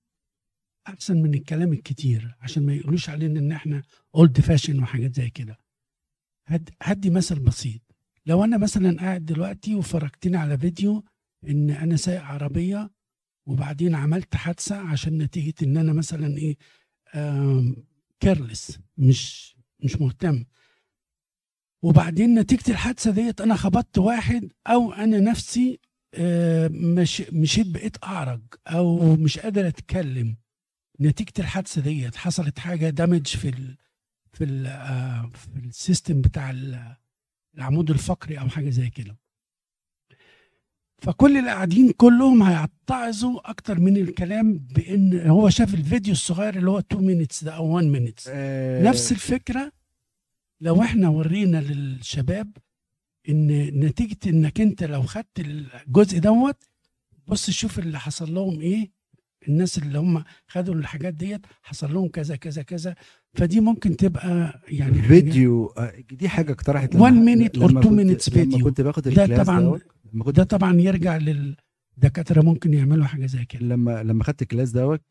أحسن من الكلام الكتير عشان ما يقولوش علينا إن إحنا old fashion وحاجات زي كده. هد- هدي مثل بسيط. لو أنا مثلا قاعد دلوقتي وفرجتني على فيديو إن أنا سايق عربية وبعدين عملت حادثة عشان نتيجة إن أنا مثلا إيه careless مش مش مهتم. وبعدين نتيجة الحادثة ديت أنا خبطت واحد أو أنا نفسي آه، مش مشيت بقيت أعرج أو مش قادر أتكلم. نتيجة الحادثة ديت حصلت حاجة damage في ال في ال آه، في ال system بتاع ال- العمود الفقري أو حاجة زي كده. فكل اللي قاعدين كلهم هيتعظوا أكتر من الكلام بإن هو شاف الفيديو الصغير اللي هو 2 minutes ده أو 1 minutes نفس الفكرة لو إحنا ورينا للشباب إن نتيجة إنك أنت لو خدت الجزء دوت بص شوف اللي حصل لهم إيه. الناس اللي هم خدوا الحاجات ديت حصل لهم كذا كذا كذا. فدي ممكن تبقى يعني فيديو آه، دي حاجة اقترحت One minute or لما two كنت- minutes لما فيديو. كنت باخد ده الكلاس طبعا دوت لما كنت ده طبعا يرجع للدكاتره ممكن يعملوا حاجة زي كده. لما لما خدت الكلاس دوت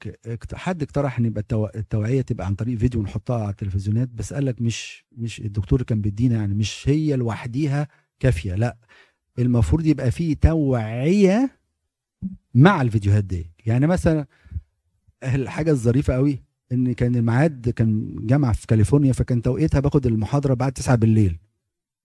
حد اقترح إن يبقى التو- التوعية تبقى عن طريق فيديو نحطها على التلفزيونات بس قال لك مش مش الدكتور كان بيدينا يعني مش هي لوحديها كافية لا. المفروض يبقى فيه توعية مع الفيديوهات دي. يعني مثلا الحاجة الظريفة قوي إن كان الميعاد كان جامعة في كاليفورنيا فكان توقيتها باخد المحاضرة بعد 9 بالليل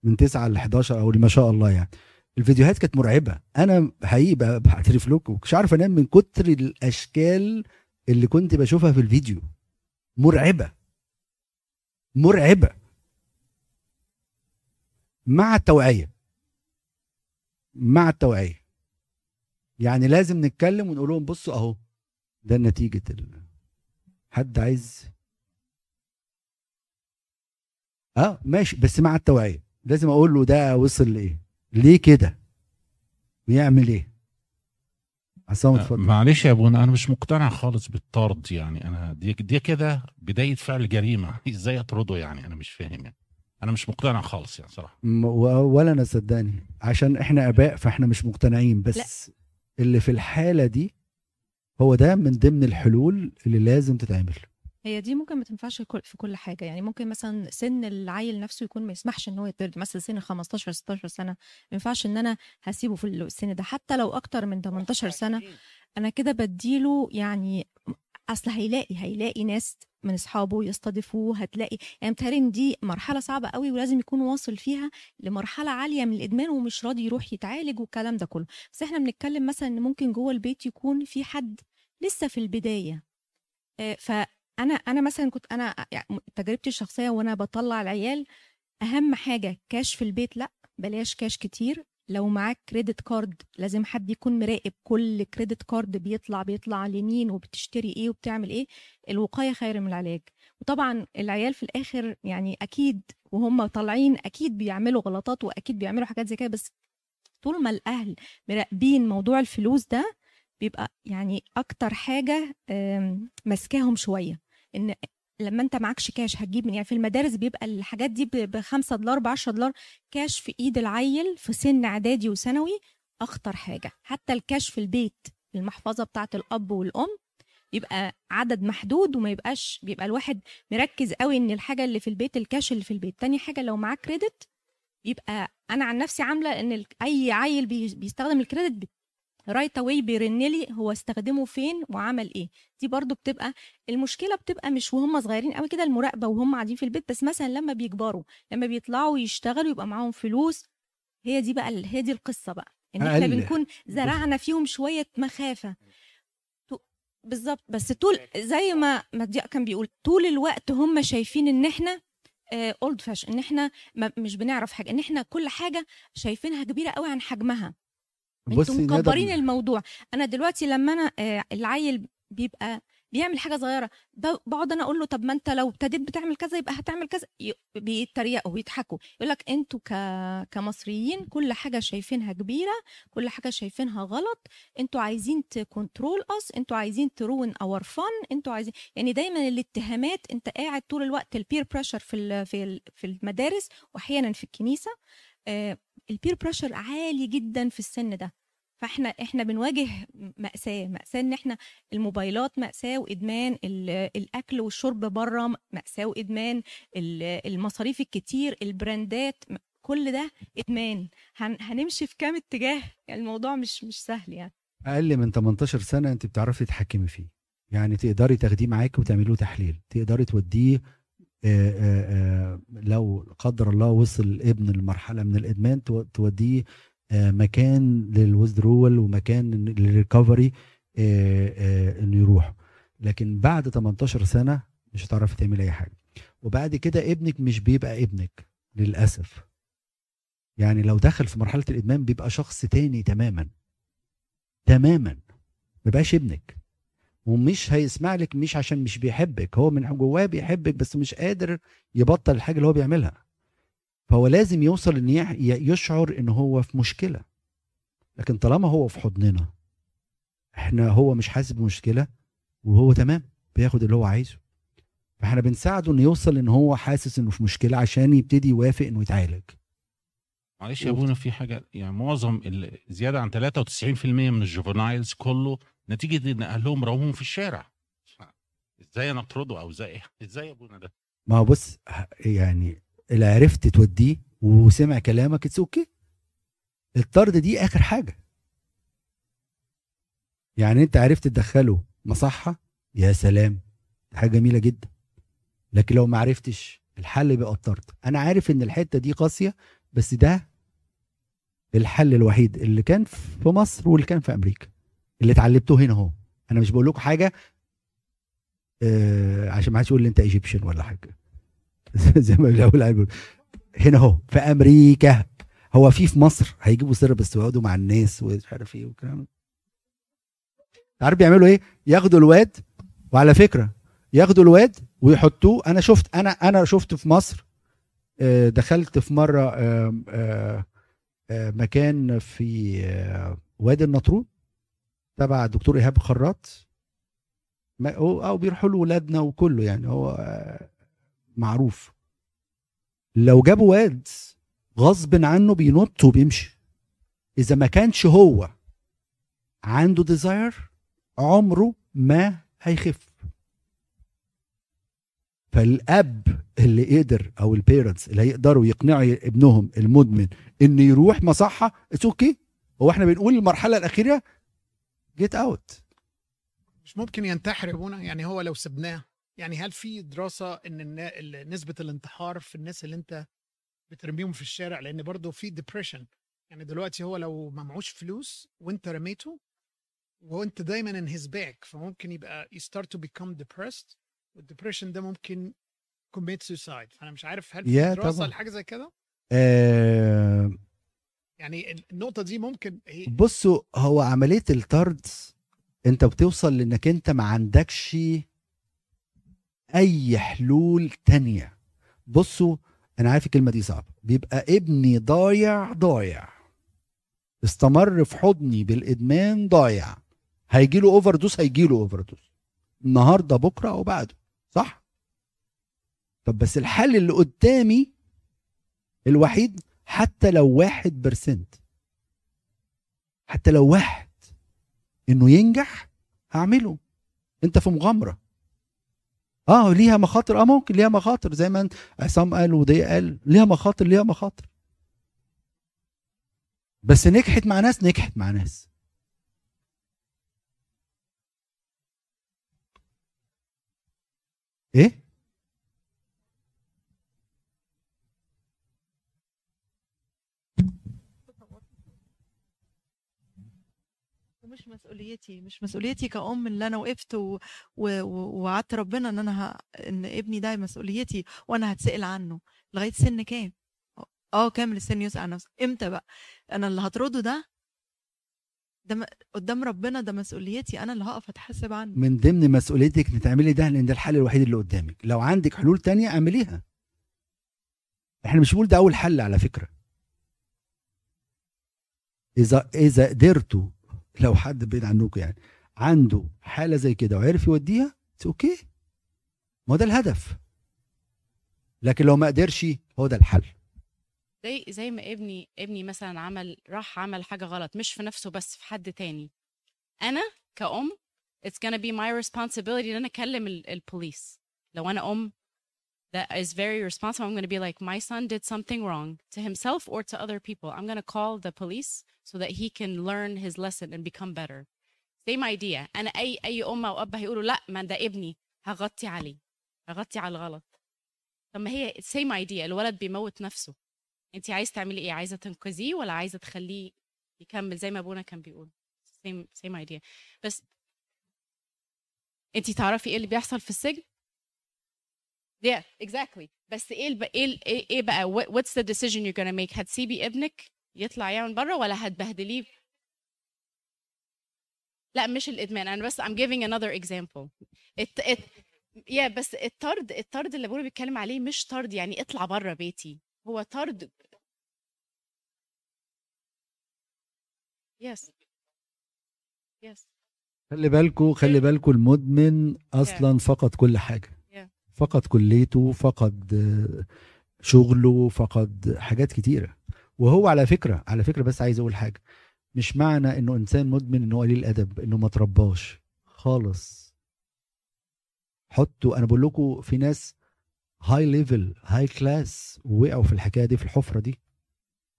من 9 ل 11 أو ما شاء الله يعني. الفيديوهات كانت مرعبة. أنا حقيقي بعترف لكم مش عارف أنام من كتر الأشكال اللي كنت بشوفها في الفيديو. مرعبة. مرعبة. مع التوعية. مع التوعية. يعني لازم نتكلم ونقول لهم بصوا أهو ده نتيجة ال... حد عايز؟ آه ماشي بس مع التوعية. لازم أقول له ده وصل لإيه؟ ليه كده؟ بيعمل إيه؟ عصام اتفضل. معلش يا ابونا أنا مش مقتنع خالص بالطرد يعني. أنا دي دي كده بداية فعل جريمة. إزاي أطرده يعني؟ أنا مش فاهم يعني. أنا مش مقتنع خالص يعني صراحة. ولا أنا صدقني. عشان إحنا آباء فإحنا مش مقتنعين. بس اللي في الحالة دي هو ده من ضمن الحلول اللي لازم تتعمل. هي دي ممكن ما تنفعش كل- في كل حاجة. يعني ممكن مثلا سن العيل نفسه يكون ما يسمحش إن هو يترد. مثلا سن 15 16 سنة. ما ينفعش إن أنا هسيبه في السن ده. حتى لو أكتر من 18 سنة أنا كده بديله يعني أصل هيلاقي هيلاقي ناس من أصحابه يستضيفوه. هتلاقي يعني متهيألي إن دي مرحلة صعبة قوي ولازم يكون واصل فيها لمرحلة عالية من الإدمان ومش راضي يروح يتعالج والكلام ده كله. بس إحنا بنتكلم مثلا إن ممكن جوه البيت يكون في حد لسه في البداية. آه، فانا أنا مثلا كنت أنا يعني تجربتي الشخصية وأنا بطلع العيال أهم حاجة كاش في البيت لأ بلاش كاش كتير لو معاك credit card لازم حد يكون مراقب كل credit card بيطلع بيطلع لمين وبتشتري إيه وبتعمل إيه الوقاية خير من العلاج. وطبعا العيال في الآخر يعني أكيد وهم طالعين أكيد بيعملوا غلطات وأكيد بيعملوا حاجات زي كده بس طول ما الأهل مراقبين موضوع الفلوس ده بيبقى يعني أكتر حاجة آم، ماسكاهم شوية. إن لما أنت معكش كاش هتجيب من يعني في المدارس بيبقى الحاجات دي ب 5 دولار ب 10 دولار كاش في إيد العيل في سن إعدادي وثانوي أخطر حاجة. حتى الكاش في البيت المحفظة بتاعة الأب والأم يبقى عدد محدود وما يبقاش بيبقى الواحد مركز قوي إن الحاجة اللي في البيت الكاش اللي في البيت. تاني حاجة لو معاك credit يبقى أنا عن نفسي عاملة إن أي عيل بي- بيستخدم ال credit right away بيرن لي هو استخدمه فين وعمل إيه. دي برضو بتبقى المشكلة بتبقى مش وهم صغيرين قوي كده المراقبة وهم قاعدين في البيت بس مثلا لما بيكبروا لما بيطلعوا يشتغلوا يبقى معاهم فلوس. هي دي بقى هي دي القصة بقى إن إحنا أقل. بنكون زرعنا فيهم شوية مخافة. بالظبط بس طول زي ما ما كان بيقول طول الوقت هم شايفين إن إحنا اولد فاش إن إحنا مش بنعرف حاجة إن إحنا كل حاجة شايفينها كبيرة قوي عن حجمها. بصي نقدر- مكبرين الموضوع. أنا دلوقتي لما أنا آه، العيل بيبقى بيعمل حاجة صغيرة بقعد أنا أقول له طب ما أنت لو ابتديت بتعمل كذا يبقى هتعمل كذا بيتريقوا ويضحكوا يقول لك أنتوا ك... كمصريين كل حاجة شايفينها كبيرة كل حاجة شايفينها غلط. أنتوا عايزين ت control us أنتوا عايزين ت ruin our fun أنتوا عايزين يعني دايما الاتهامات أنت قاعد طول الوقت ال peer pressure في ال... في ال... في المدارس واحيانا في الكنيسة آه، ال peer pressure عالي جدا في السن ده. فإحنا إحنا بنواجه مأساة مأساة إن إحنا الموبايلات مأساة وإدمان ال- الأكل والشرب بره مأساة وإدمان ال- المصاريف الكتير البراندات كل ده إدمان. هن هنمشي في كام اتجاه؟ الموضوع مش مش سهل يعني. أقل من 18 سنة أنت بتعرفي تتحكمي فيه. يعني تقدري تاخديه معاكي وتعملي له تحليل. تقدري توديه آه، آه، آه، لو قدر الله وصل ابن لمرحله من الإدمان تو- توديه مكان لل withdrawal ومكان لل recovery إنه يروح. لكن بعد 18 سنة مش هتعرفي تعملي أي حاجة. وبعد كده ابنك مش بيبقى ابنك للأسف. يعني لو دخل في مرحلة الإدمان بيبقى شخص تاني تماما. تماما. ما بقاش ابنك. ومش هيسمع لك مش عشان مش بيحبك هو من جواه بيحبك بس مش قادر يبطل الحاجة اللي هو بيعملها. فهو لازم يوصل إن يشعر إن هو في مشكلة. لكن طالما هو في حضننا إحنا هو مش حاسس بمشكلة وهو تمام بياخد اللي هو عايزه. فإحنا بنساعده إنه يوصل إن هو حاسس إنه في مشكلة عشان يبتدي يوافق إنه يتعالج. معلش يا أبونا في حاجة يعني معظم زيادة عن 93% من ال juveniles كله نتيجة إن أهلهم رموهم في الشارع. إزاي أنا أطرده أو إزاي؟ إزاي أبونا ده؟ ما هو بص يعني اللي عرفت توديه وسمع كلامك it's okay الطرد دي آخر حاجة. يعني أنت عرفت تدخله مصحة يا سلام حاجة جميلة جدا. لكن لو ما عرفتش الحل بيبقى الطرد. أنا عارف إن الحتة دي قاسية بس ده الحل الوحيد اللي كان في مصر واللي كان في أمريكا. اللي اتعلمته هنا اهو. أنا مش بقول لكم حاجة آه عشان ما حدش يقول لي انت ايجيبشن ولا حاجة. زي ما بيقول العيال هنا اهو في أمريكا. هو في في مصر هيجيبوا سر بس ويقعدوا مع الناس ومش عارف إيه والكلام. عارف بيعملوا إيه؟ ياخدوا الواد وعلى فكرة ياخدوا الواد ويحطوه. أنا شفت أنا أنا شفت في مصر آه، دخلت في مرة آه، آه، مكان في وادي النطرون. تبع الدكتور إيهاب خراط. أو بيروحوا له ولادنا وكله يعني هو معروف. لو جابوا واد غصب عنه بينط وبيمشي. إذا ما كانش هو عنده ديزاير عمره ما هيخف. فالأب اللي قدر أو ال parents اللي هيقدروا يقنعوا ابنهم المدمن إنه يروح مصحة it's okay هو إحنا بنقول المرحلة الأخيرة get out مش ممكن ينتحر ابونا؟ يعني هو لو سبناه يعني هل في دراسة إن نسبة الانتحار في الناس اللي أنت بترميهم في الشارع؟ لأن برضه في depression يعني دلوقتي هو لو ما معهوش فلوس وأنت رميته وأنت دايما on his back فممكن يبقى start to become depressed والديبريشن ده ممكن commit suicide. فأنا مش عارف هل في دراسة. لحاجة زي كده؟ آه يعني النقطة دي ممكن هي بصوا هو عملية الطرد انت بتوصل لانك انت ما عندكش اي حلول تانية. بصوا أنا عارف الكلمة دي صعبة. بيبقى ابني ضايع ضايع. استمر في حضني بالإدمان ضايع. هيجي له overdose هيجي له overdose النهارده بكرة أو بعده. صح؟ طب بس الحل اللي قدامي الوحيد حتى لو واحد percent حتى لو واحد إنه ينجح هعمله. أنت في مغامرة. آه ليها مخاطر. آه ممكن ليها مخاطر. زي ما عصام قال ودي قال ليها مخاطر ليها مخاطر. بس نجحت مع ناس نجحت مع ناس. إيه ومش مسؤوليتي مش مسؤوليتي كأم اللي أنا وقفت ووعدت ربنا إن أنا ه... إن ابني ده مسؤوليتي وأنا هتسأل عنه لغاية سن كام؟ آه كامل السن يسأل عن نفسه. إمتى بقى؟ أنا اللي هطرده ده؟ ده م... قدام ربنا ده مسؤوليتي أنا اللي هقف أتحاسب عنه. من ضمن مسؤوليتك إنك تعملي ده لأن ده الحل الوحيد اللي قدامك. لو عندك حلول تانية اعمليها. إحنا مش بنقول ده أول حل على فكرة. إذا إذا قدرتوا لو حد بعيد عنكم يعني عنده حالة زي كده وعرف يوديها أوكي ما ده الهدف. لكن لو ما قدرش هو ده الحل. زي زي ما ابني ابني مثلا عمل راح عمل حاجة غلط مش في نفسه بس في حد تاني. أنا كأم it's gonna be my responsibility إن أنا أكلم ال- البوليس لو أنا أم that is very responsible I'm gonna be like my son did something wrong to himself or to other people I'm gonna call the police so that he can learn his lesson and become better same idea انا اي اي ام او اب هيقولوا لا ما ده ابني هغطي عليه هغطي على الغلط طب ما هي same idea الولد بيموت نفسه انت عايز تعملي ايه عايزه تنقذيه ولا عايزه تخليه يكمل زي ما ابونا كان بيقول same same idea بس انت تعرفي ايه اللي بيحصل في السجن Yeah exactly. بس إيه الب... إيه ال- إيه إيه بقى؟ What- what's the decision you're gonna make هتسيبي ابنك يطلع يعمل بره ولا هتبهدليه؟ لا مش الإدمان. أنا بس I'm giving another example. it, it, yeah بس الطرد الطرد اللي ابونا بيتكلم عليه مش طرد يعني اطلع بره بيتي. هو طرد. Yes. Yes. خلي بالكو خلي بالكو المدمن أصلا فقد كل حاجة. Yeah. فقد كليته فقد شغله فقد حاجات كتيرة. وهو على فكرة على فكرة بس عايز أقول حاجة. مش معنى إنه إنسان مدمن انه قليل الأدب إنه ما ترباش. خالص. حطوا أنا بقول لكم في ناس high level high class ووقعوا في الحكاية دي في الحفرة دي.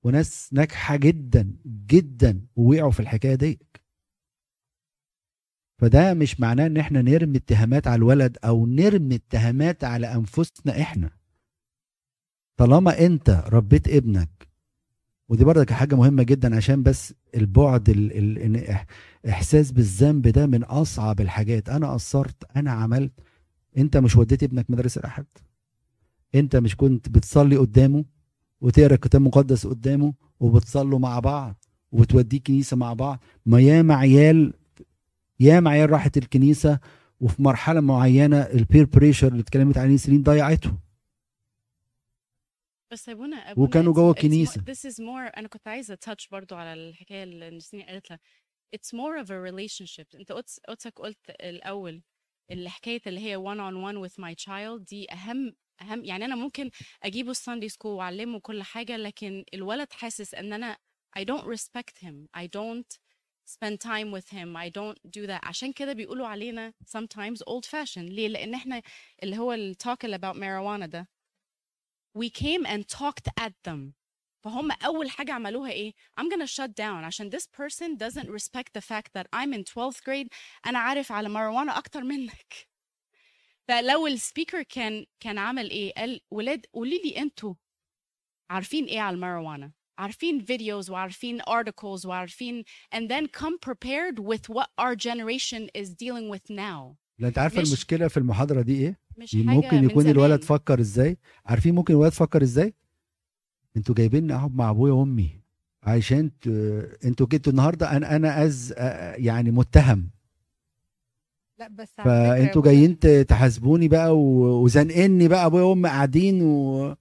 وناس ناجحة جدا جدا ووقعوا في الحكاية دي. فده مش معناه إن إحنا نرمي اتهامات على الولد أو نرمي اتهامات على أنفسنا إحنا. طالما أنت ربيت ابنك ودي برضك حاجة مهمة جدا عشان بس البعد ال ال إن إح- إحساس بالذنب ده من أصعب الحاجات. أنا قصرت أنا عملت. أنت مش وديت ابنك مدرسة الاحد أنت مش كنت بتصلي قدامه وتقرأ الكتاب المقدس قدامه وبتصلوا مع بعض وتوديه كنيسه مع بعض. ما ياما عيال ياما عيال راحت الكنيسة وفي مرحلة معينة البير بريشر اللي اتكلمت عليه سنين ضيعتهم بس ابونا ابونا وكانوا جوه الكنيسة. this is more أنا كنت عايزة تاتش برضو على الحكاية اللي نسرين قالتها. It's more of a relationship. أنت قدس قدسك قلت الأول الحكاية اللي هي one on one with my child دي اهم اهم يعني أنا ممكن أجيبه الساندي سكول وأعلمه كل حاجة لكن الولد حاسس إن أنا I don't respect him. I don't spend time with him I don't do that عشان كده بيقولوا علينا sometimes old fashioned ليه لان احنا اللي هو ال talk about marijuana ده we came and talked at them فهم اول حاجه عملوها ايه I'm gonna shut down عشان this person doesn't respect the fact that I'm in 12th grade انا عارف على marijuana اكتر منك فلو السبيكر كان كان عمل ايه قال ولاد قولي لي انتوا عارفين ايه على الماريجوانا عارفين videos وعارفين articles وعارفين and then come prepared with what our generation is dealing with now. لا انت عارفه مش- المشكلة في المحاضرة دي إيه؟ مش حاجة ممكن من يكون الولد. فكر إزاي؟ عارفين ممكن الولد فكر إزاي؟ أنتوا جايبيني اقعد مع ابويا وامي عشان ت... أنتوا جيتوا النهارده أنا أنا از يعني متهم. لا بس فانتوا جايين تحاسبوني بقى و- وزنقني بقى ابويا وامي قاعدين و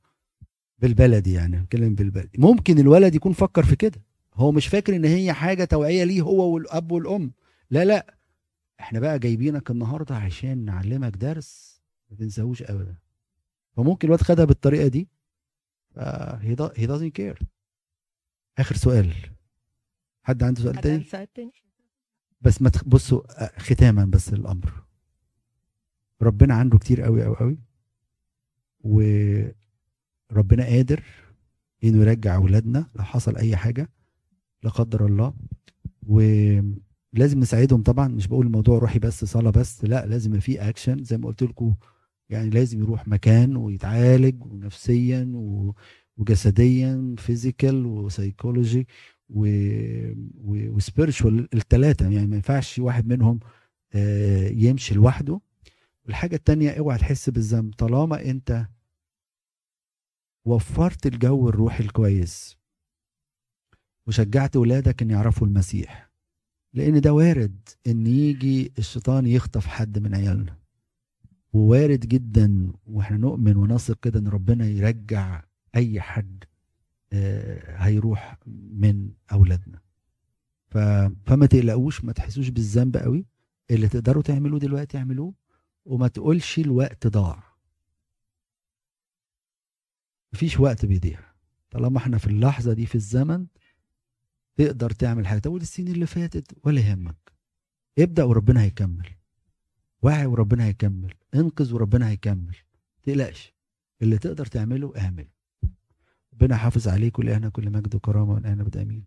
بالبلدي يعني بتكلم بالبلدي. ممكن الولد يكون فكر في كده. هو مش فاكر إن هي حاجة توعية ليه هو والأب والأم. لا لا. إحنا بقى جايبينك النهارده عشان نعلمك درس ما تنساهوش ابدا. فممكن الواد خدها بالطريقة دي. هي هي كير آخر سؤال. حد عنده سؤال تاني؟ سؤال تاني؟ بس ما تخ... بصوا آه، ختاما بس الأمر. ربنا عنده كتير قوي قوي قوي وربنا قادر إنه يرجع أولادنا لو حصل أي حاجة لا قدر الله. ولازم نساعدهم طبعا مش بقول الموضوع روحي بس صلاة بس لا لازم في اكشن زي ما قلت لكم يعني لازم يروح مكان ويتعالج ونفسيا و... وجسديا physical و psychology و spiritual الثلاثه يعني ما ينفعش واحد منهم آه، يمشي لوحده. والحاجة التانية اوعى تحس بالذنب. طالما انت وفرت الجو الروحي الكويس. وشجعت ولادك إن يعرفوا المسيح لأن ده وارد إن يجي الشيطان يخطف حد من عيالنا. ووارد جدا وإحنا نؤمن ونثق كده إن ربنا يرجع أي حد آه، هيروح من أولادنا. فما تقلقوش ما تحسوش بالذنب قوي. اللي تقدروا تعملوه دلوقتي اعملوه وما تقولش الوقت ضاع. مفيش وقت بيضيع. طالما إحنا في اللحظة دي في الزمن تقدر تعمل حاجة. تقول السنين اللي فاتت؟ ولا يهمك. ابدأ وربنا هيكمل. وعي وربنا هيكمل. انقذ وربنا هيكمل. تقلقش اللي تقدر تعمله اعمله. ربنا يحافظ عليك ولإلهنا كل مجد وكرامة والآن أبدا امين